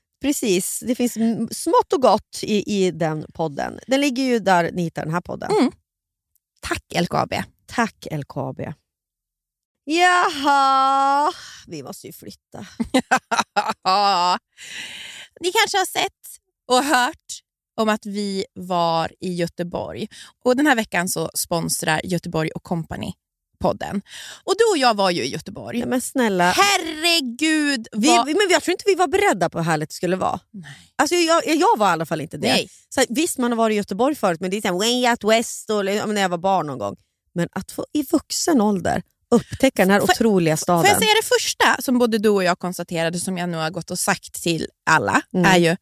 precis. Det finns smått och gott i, i den podden. Den ligger ju där ni hittar den här podden. Mm. Tack LKAB. Tack LKAB. Jaha, vi måste ju flytta. Ni kanske har sett och hört om att vi var i Göteborg. Och Den här veckan så sponsrar Göteborg och Company podden. Och Du och jag var ju i Göteborg. Ja, men snälla, Herregud! vi, vad... men jag tror inte vi var beredda på hur härligt det skulle vara. Nej. Alltså, jag, jag var i alla fall inte det. Nej. Så, visst, man har varit i Göteborg förut, men det är så här, way out west och, när jag var barn någon gång. Men att få i vuxen ålder upptäcka den här Får- otroliga staden. Får jag säga det första som både du och jag konstaterade, som jag nu har gått och sagt till alla, Mm. är ju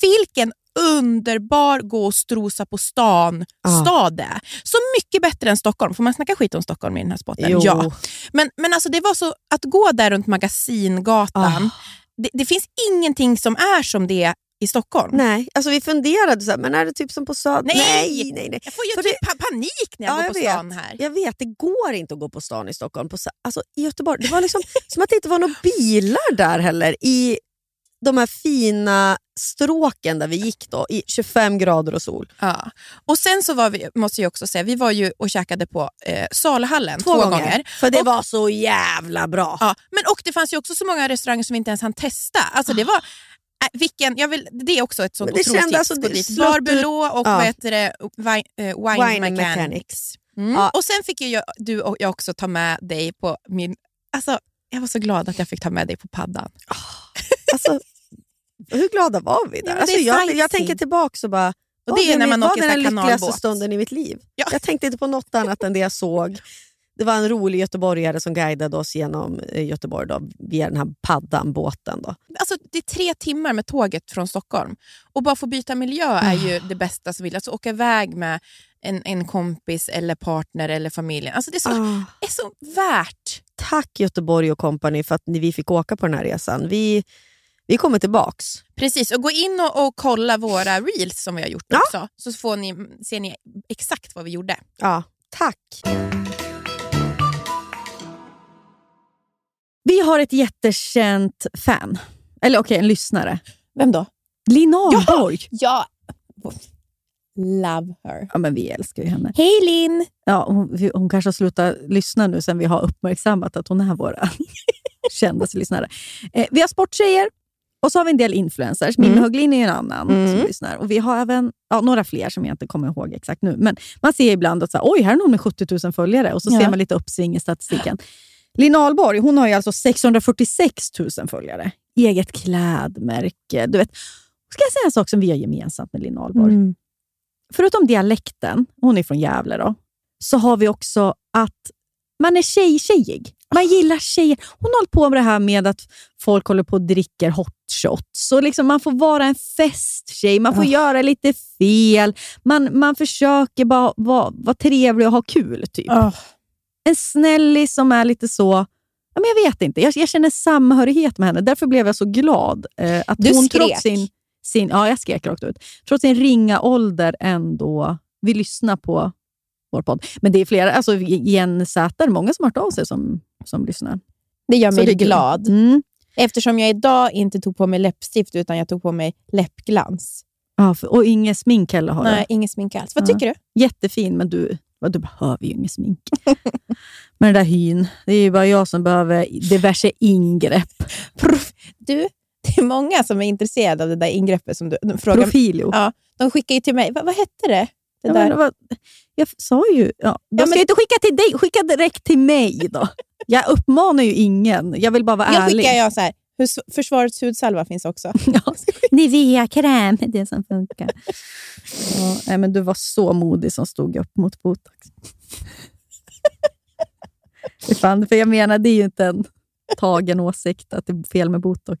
vilken underbar gå och strosa på stan Ja. stad det är. Så mycket bättre än Stockholm. Får man snacka skit om Stockholm i den här spotten? Jo. Ja. Men, men alltså det var så att gå där runt Magasingatan, Ah. det, det finns ingenting som är som det i Stockholm. Nej, alltså vi funderade så här, men är det typ som på Söder? Nej! nej, nej. nej. Jag får ju För typ pa- panik när jag Ja, går jag på vet. stan här. Jag vet, det går inte att gå på stan i Stockholm. På, alltså, I Göteborg, det var liksom som att det inte var några bilar där heller. I de här fina stråken där vi gick då, i 25 grader och sol. Ja. Och sen så var vi, måste jag också säga, vi var ju och käkade på eh, Saluhallen två, gånger. För det Och- var så jävla bra. Ja, men och det fanns ju också så många restauranger som vi inte ens hann testa. Alltså det var, äh, vilken, jag vill, det är också ett sånt otroligt kände tips. alltså, Gå det dit. slöt Bar ut- Belå och Ja. vad heter det, wine, eh, wine, Wine Mechanics. Mechanics. Mm. Ja. Och sen fick ju jag, du och jag också ta med dig på min... Alltså, jag var så glad att jag fick ta med dig på paddan. Alltså, hur glada var vi där? Ja, det alltså, jag, jag tänker tillbaka och bara, Och det är när man var åker det den lyckligaste stunden i mitt liv. Ja. Jag tänkte inte på något annat än det jag såg. Det var en rolig göteborgare som guidade oss genom eh, Göteborg då, via den här paddan, båten. Då. Alltså, det är tre timmar med tåget från Stockholm. Och bara få byta miljö är ju det bästa som vill. Alltså åka iväg med en, en kompis eller partner eller familjen. Alltså, det är så, Ah. är så värt. Tack Göteborg och company för att ni, vi fick åka på den här resan. Vi, vi kommer tillbaks. Precis, och gå in och, och kolla våra reels som vi har gjort Ja. också. Så får ni, ser ni exakt vad vi gjorde. Ja, tack. Vi har ett jättekänt fan. Eller okej, en lyssnare. Vem då? Linn Ahlborg. Ja. Love her. Ja, men vi älskar ju henne. Hej Linn! Ja, hon, hon kanske har slutat lyssna nu sen vi har uppmärksammat att hon är våra kändaste lyssnare. Eh, vi har sporttjejer och så har vi en del influencers. Mimmi Mm. Höglin är ju en annan Mm. som lyssnar. Och Vi har även ja, några fler som jag inte kommer ihåg exakt nu. Men man ser ibland att så här, oj, här är någon med 70 000 följare och så Ja. ser man lite uppsving i statistiken. Linn Ahlborg hon har ju alltså 646 000 följare. Eget klädmärke. Du vet, ska jag säga en sak som vi har gemensamt med Linn Ahlborg? Mm. Förutom dialekten, hon är från Gävle då, så har vi också att man är tjej-tjejig. Man gillar tjejer. Hon håller på med det här med att folk håller på och dricker hot shots. Så liksom man får vara en festtjej, man får Ah. göra lite fel. Man, man försöker bara vara, vara trevlig och ha kul. typ. Ah. En snällis som är lite så... Ja, men jag vet inte. Jag, jag känner samhörighet med henne. Därför blev jag så glad eh, att Du hon skrek. trots sin, sin... Ja, jag skrek rakt ut. Trots sin ringa ålder ändå vill lyssna på vår podd. Men det är flera, alltså Jen Säter, många som har hört av sig som, som lyssnar. Det gör mig det glad. Mm. Eftersom jag idag inte tog på mig läppstift, utan jag tog på mig läppglans. Ja, för, och inget smink heller har Nej, inget smink alls. Vad Ja. tycker du? Jättefin, men du, du behöver ju inget smink. men den där hyn, det är ju bara jag som behöver diverse ingrepp. Du, det är många som är intresserade av det där ingreppet som du frågar. Profilio. Ja, de skickar ju till mig. Va, vad hette det? det Ja, där? vad, jag sa ju... Ja, de Ja, ska men- inte skicka till dig, skicka direkt till mig då. Jag uppmanar ju ingen. Jag vill bara vara jag ärlig. skickar jag så här. Försvarets hudsalva finns också. Ja, Nivea-kräm, det är det som funkar. Ja, men du var så modig som stod upp mot botox. Fan, för jag menar, det är ju inte en tagen åsikt att det är fel med botox.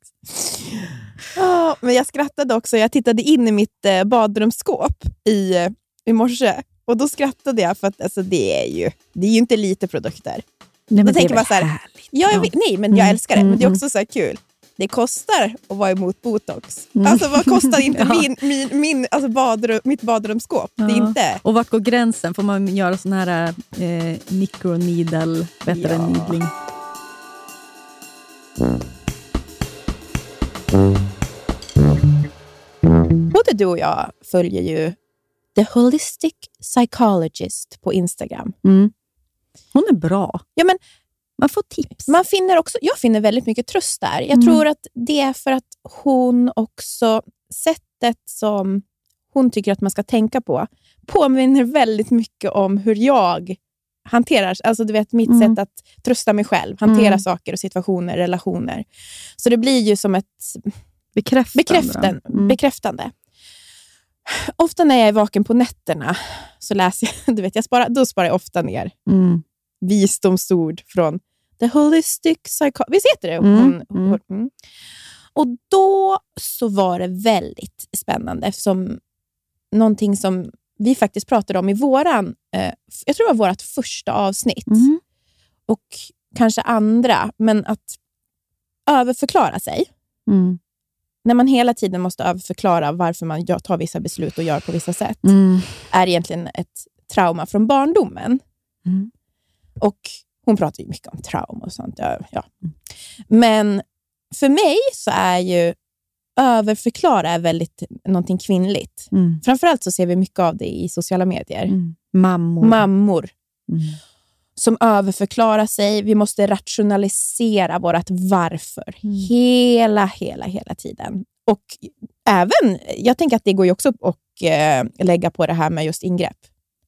Ja, men jag skrattade också. Jag tittade in i mitt eh, badrumsskåp i, eh, i morse och då skrattade jag för att alltså, det, är ju, det är ju inte lite produkter. Nej, Då det är tänker man väl så här. Ja, jag nej, men jag Mm, älskar det. Men det är mm. också så här kul. Det kostar att vara emot botox. Mm. Alltså vad kostar inte Ja. min, min, min, alltså badrum, mitt badrumsskåp? Det är Ja. inte... Och vart går gränsen? Får man göra sån här eh, microneedle, bättre Ja. needling? Både du och jag följer ju The Holistic Psychologist på Instagram. Mm. Hon är bra. Ja, men Man får tips. man finner också, jag finner väldigt mycket tröst där. Jag Mm. tror att det är för att hon också, sättet som hon tycker att man ska tänka på, påminner väldigt mycket om hur jag hanterar, alltså du vet mitt Mm. sätt att trösta mig själv, hantera Mm. saker och situationer, relationer. Så det blir ju som ett Bekräftande. bekräften, Mm. bekräftande. Ofta när jag är vaken på nätterna så läser jag, du vet, jag sparar, då sparar jag ofta ner Mm. visdomsord från The Holistic Psycho... Visst heter det? Mm, Hon, mm. hon, mm. Och då så var det väldigt spännande eftersom någonting som vi faktiskt pratade om i våran, eh, jag tror det var vårt första avsnitt Mm. och kanske andra, men att överförklara sig. Mm. När man hela tiden måste överförklara varför man tar vissa beslut och gör på vissa sätt, Mm. är egentligen ett trauma från barndomen. Mm. Och hon pratar ju mycket om trauma och sånt. Ja, ja. Men för mig så är ju överförklara är väldigt någonting kvinnligt. Mm. Framförallt så ser vi mycket av det i sociala medier. Mm. Mammor. Mammor Mm. som överförklarar sig. Vi måste rationalisera vårt varför Mm. hela, hela, hela tiden. Och även, jag tänker att det går ju också att eh, lägga på det här med just ingrepp.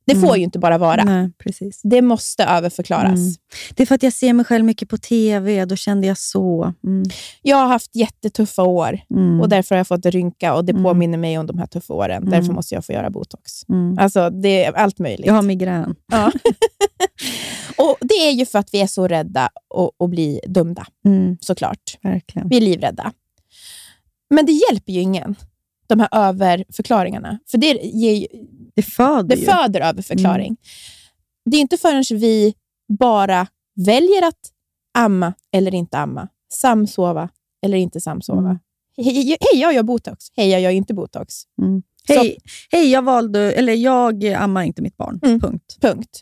Det får Mm. ju inte bara vara. Nej, precis. Det måste överförklaras. Mm. Det är för att jag ser mig själv mycket på TV. Då kände jag så. Mm. Jag har haft jättetuffa år Mm. och därför har jag fått rynka och det Mm. påminner mig om de här tuffa åren. Därför måste jag få göra botox. Alltså, det är allt möjligt. Jag har migrän. Ja. och Det är ju för att vi är så rädda att, bli dömda, såklart. Verkligen. Vi är livrädda. Men det hjälper ju ingen, de här överförklaringarna. För det, ger, ju- Det föder det föder överförklaring. Det är inte förrän vi bara väljer att amma eller inte amma, samsova eller inte samsova. Mm. Hej, hej, jag gör botox. Hej, jag gör inte botox. Mm. Hej, hej, jag valde, eller jag ammar inte mitt barn. Mm. Punkt. Punkt.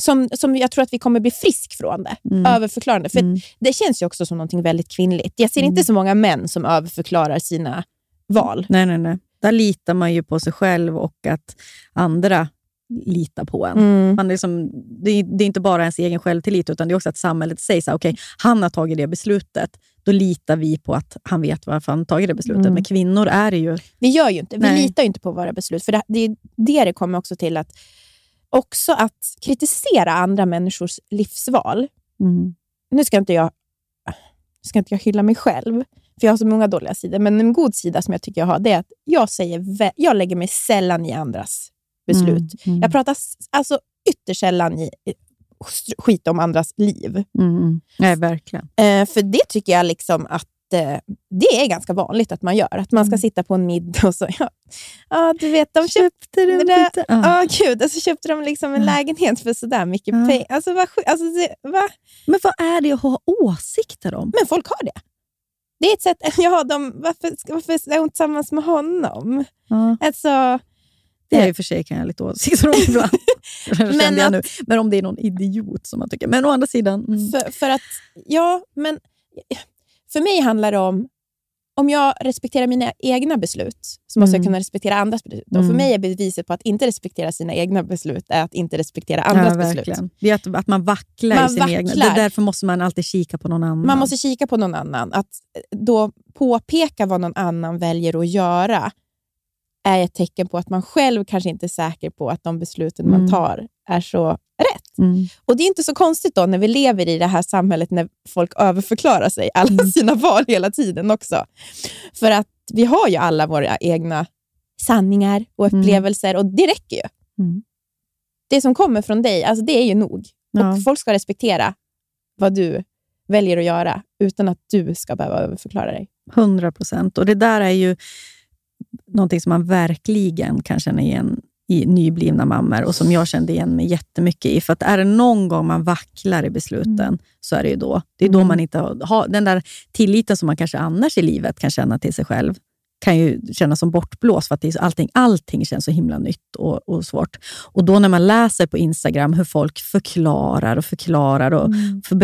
Som, som jag tror att vi kommer bli frisk från det. Mm. Överförklarande. För Mm. det känns ju också som något väldigt kvinnligt. Jag ser Mm. inte så många män som överförklarar sina val. Nej, nej, nej. Där litar man ju på sig själv och att andra litar på en. Mm. Man liksom, det, är, det är inte bara ens egen självtillit, utan det är också att samhället säger så här, okej, han har tagit det beslutet. Då litar vi på att han vet varför han tagit det beslutet. Mm. Men kvinnor är det ju... Vi gör ju inte, vi Nej. litar inte på våra beslut. För det, det är det det kommer också till att också att kritisera andra människors livsval. Mm. Nu ska inte jag ska inte jag hylla mig själv, för jag har så många dåliga sidor. Men en god sida som jag tycker jag har, det är att jag, säger, jag lägger mig sällan i andras beslut. Mm. Jag pratar alltså ytterst sällan i, skit om andras liv. Mm. mm. Nej, verkligen. Eh, för det tycker jag liksom att eh, det är ganska vanligt att man gör. Att man ska Mm. sitta på en middag och så, ja, ja du vet, de köpte det där, ja Ja. gud, och så köpte de liksom en Ja. lägenhet för sådär mycket pengar. Alltså, sjuk- alltså, det, va? Men vad är det att ha åsikter om? Men folk har det. Det är ett sätt, ja, de, varför, varför är hon tillsammans med honom? Ja. Alltså, Det är i och för sig kan jag ha lite åsikter om ibland. men, att- nu. men om det är någon idiot som man tycker. Men å andra sidan... Mm. För, för att, ja, men för mig handlar det om, om jag respekterar mina egna beslut, så måste Mm. jag kunna respektera andras beslut. Och Mm. för mig är beviset på att inte respektera sina egna beslut är att inte respektera andras ja, beslut. verkligen. Det är att, att man vacklar Man i sin egna... Det är därför måste man alltid kika på någon annan. Man måste kika på någon annan. Att då påpeka vad någon annan väljer att göra är ett tecken på att man själv kanske inte är säker på att de besluten man Mm. tar är så. Mm. Och Det är inte så konstigt då när vi lever i det här samhället när folk överförklarar sig alla Mm. sina val hela tiden också. För att vi har ju alla våra egna sanningar och Mm. upplevelser och det räcker ju. Mm. Det som kommer från dig, alltså det är ju nog. Ja. Och Folk ska respektera vad du väljer att göra utan att du ska behöva överförklara dig. 100 procent. Och det där är ju någonting som man verkligen kan känna igen i nyblivna mammor och som jag kände igen mig jättemycket i. För att är det någon gång man vacklar i besluten så är det ju då. Det är då Mm. man inte har, den där tilliten som man kanske annars i livet kan känna till sig själv kan ju kännas som bortblåst för att det är så, allting, allting känns så himla nytt och, och svårt. Och då när man läser på Instagram hur folk förklarar och förklarar och Mm. för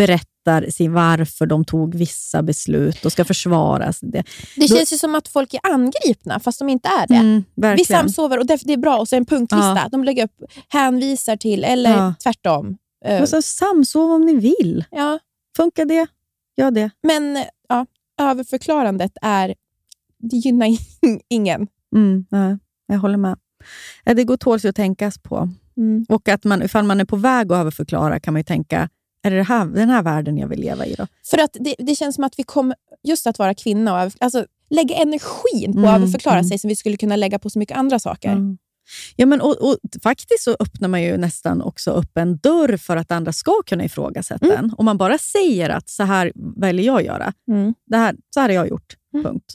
berättar sin varför de tog vissa beslut och ska försvara sig. Det, Det Då- känns ju som att folk är angripna fast de inte är det. Mm, Vi samsover och det är bra och så en punktlista. Ja. De lägger upp hänvisar till eller Ja. tvärtom. Eh, Och så samsov om ni vill. ja. Funkar det? Gör det. Men ja, överförklarandet är, det gynnar ingen. Mm, nej, jag håller med. Det går tåls att tänkas på. Mm. Och att man, ifall man är på väg att överförklara kan man ju tänka, är det, det här, den här världen jag vill leva i då? För att det, det känns som att vi kommer, just att vara kvinna, och över, alltså, lägga energin på att Mm, överförklara mm. sig som vi skulle kunna lägga på så mycket andra saker. Ja. Ja, men, och, och, faktiskt så öppnar man ju nästan också upp en dörr för att andra ska kunna ifrågasätta Mm. en. Om man bara säger att så här väljer jag göra. Mm. Det här, så här har jag gjort. Mm. Punkt.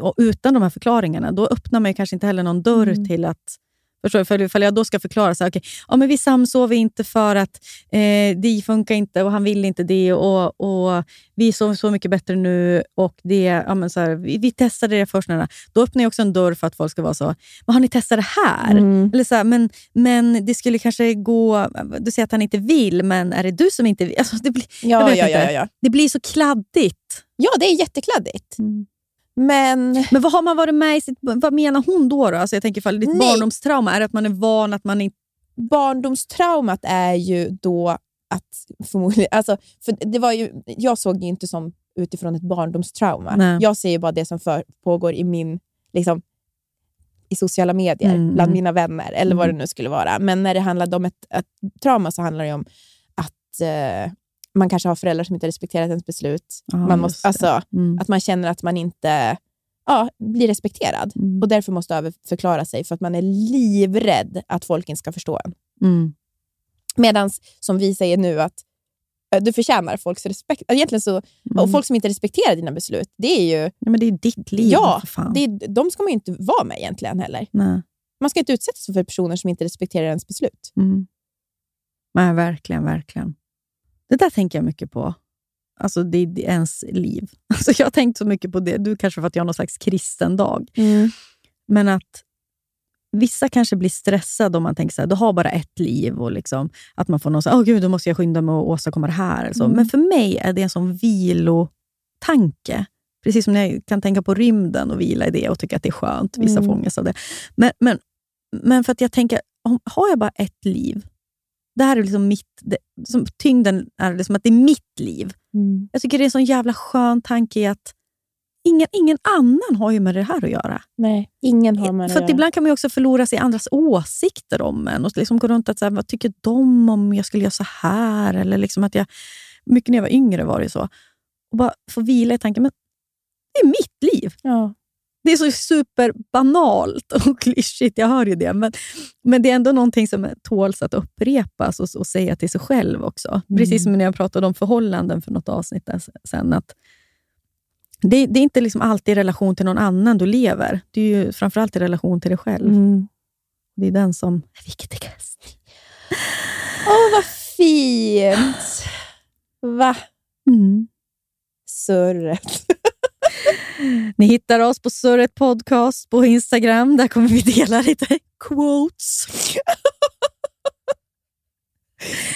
Och utan de här förklaringarna, då öppnar man ju kanske inte heller någon dörr Mm. till att Förstår du? För ifall jag då ska förklara så här, okej, ja, men vi samsover inte för att eh, det funkar inte och han vill inte det och, och vi sover så mycket bättre nu och det, ja, men så här, vi, vi testade det först. Då öppnar jag också en dörr för att folk ska vara så, men har ni testat det här? Mm. Eller så här, men, men det skulle kanske gå, du säger att han inte vill, men är det du som inte vill? Alltså, det, blir, Ja, ja, ja, ja, ja. det blir så kladdigt. ja, det är jättekladdigt. Men Men vad har man varit med i sitt, vad menar hon då? då? Alltså jag tänker ifall ditt Nej. barndomstrauma, är att man är van att man inte... barndomstraumat är ju då att förmodligen... Alltså, för det var ju, jag såg ju inte som utifrån ett barndomstrauma. Nej. Jag ser ju bara det som för, pågår i min... Liksom, i sociala medier, Mm, bland mm. mina vänner eller vad det nu skulle vara. Men när det handlade om ett, ett trauma så handlar det om att eh, man kanske har föräldrar som inte respekterat ens beslut. Ja, man måste, alltså, Mm. Att man känner att man inte ja, blir respekterad Mm. och därför måste överförklara sig för att man är livrädd att folk inte ska förstå en. Mm. Medan, som vi säger nu, att eh, du förtjänar folks respekt. Egentligen så, Mm. Och folk som inte respekterar dina beslut, det är ju... Ja, men det är ditt liv. ja, det är, de ska man ju inte vara med egentligen heller. Nej. Man ska inte utsättas för personer som inte respekterar ens beslut. Mm. Nej, verkligen, verkligen. Det där tänker jag mycket på. Alltså det är ens liv. Alltså jag har tänkt så mycket på det. Du kanske för att jag har någon slags kristen dag. Men att vissa kanske blir stressade om man tänker så här, du har bara ett liv och liksom, att man får någon så här, åh gud, då måste jag skynda mig och åstadkomma det här. Så. Mm. Men för mig är det en sån vilotanke. Precis som när jag kan tänka på rymden och vila i det och tycka att det är skönt. Vissa Mm. fångas av det. Men, men, men för att jag tänker, om, har jag bara ett liv? Det här är liksom mitt... Det, som, tyngden är liksom att det är mitt liv. Mm. Jag tycker det är en sån jävla skön tanke i att ingen, ingen annan har ju med det här att göra. Nej, ingen har med det För att ibland kan man ju också förlora sig i andras åsikter om en. Och liksom gå runt att här, vad tycker de om jag skulle göra så här? Eller liksom att jag, mycket när jag var yngre var det så. Och bara få vila i tanken, men det är mitt liv. Ja. Det är så superbanalt och klyschigt, jag hör ju det. Men, men det är ändå någonting som tåls att upprepas och, och säga till sig själv också. Precis som när jag pratade om förhållanden för något avsnitt sen. Att det, det är inte liksom alltid i relation till någon annan du lever. Det är ju framförallt i relation till dig själv. Mm. Det är den som är viktigast. Åh, vad fint! Va? Mm. Surret. Ni hittar oss på Surret Podcast på Instagram. Där kommer vi dela lite quotes.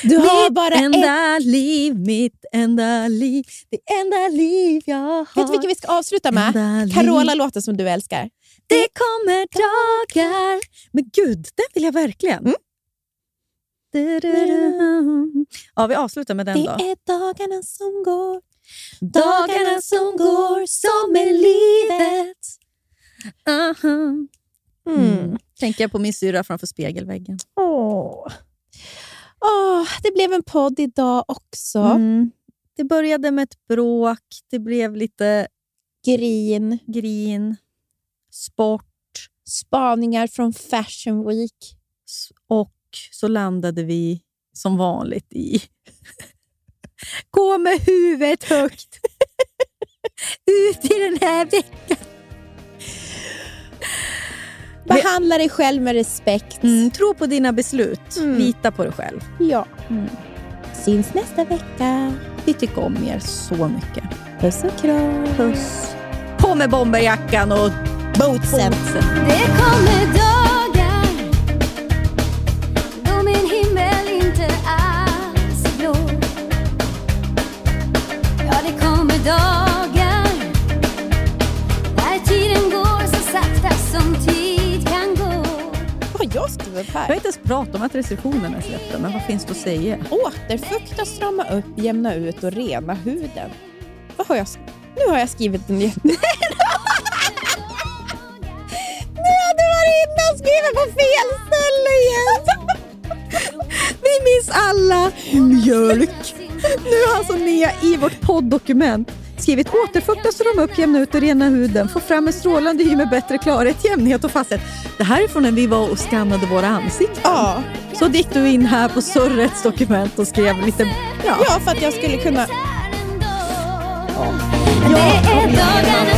Du har mitt bara ett... enda liv, mitt enda liv, det enda liv jag har. Vet du vilken vi ska avsluta Enda med? liv. Carola-låten som du älskar. Det kommer dagar... Men gud, den vill jag verkligen. Mm. Ja, vi avslutar med den Det då. är dagarna som går. Dagarna som går som är livet. Aha. Mm. Tänker jag på min syra framför spegelväggen. Åh. Åh, det blev en podd idag också. Mm. Det började med ett bråk, det blev lite Grin. grin, sport Spaningar från Fashion Week. och så landade vi som vanligt i Gå med huvudet högt ut i den här veckan. Behandla dig själv med respekt. Mm, tro på dina beslut. Mm. Lita på dig själv. Ja. Mm. Syns nästa vecka. Vi tycker om er så mycket. Puss och kram. Puss. På med bomberjackan och Bootsen. Det dagar när tiden går så sakta som tid kan gå. Vad har jag skrivit Jag har här? inte ens pratat om att restriktionerna är släppta, men vad finns det att säga? Återfukta, strama upp, jämna ut och rena huden. Vad har jag Nu har jag skrivit en jätte... Nu hade varit skrivit på fel ställe igen. Vi minns alla mjölk. Nu har alltså Nea i vårt podddokument skrivit återfukta, strama upp, jämna ut och rena huden. Få fram en strålande hy med bättre klarhet, jämnhet och fasthet. Det här är från när vi var och skannade våra ansikten. Ja. Så gick du in här på Surrets dokument och skrev lite... Ja. ja, för att jag skulle kunna... Det är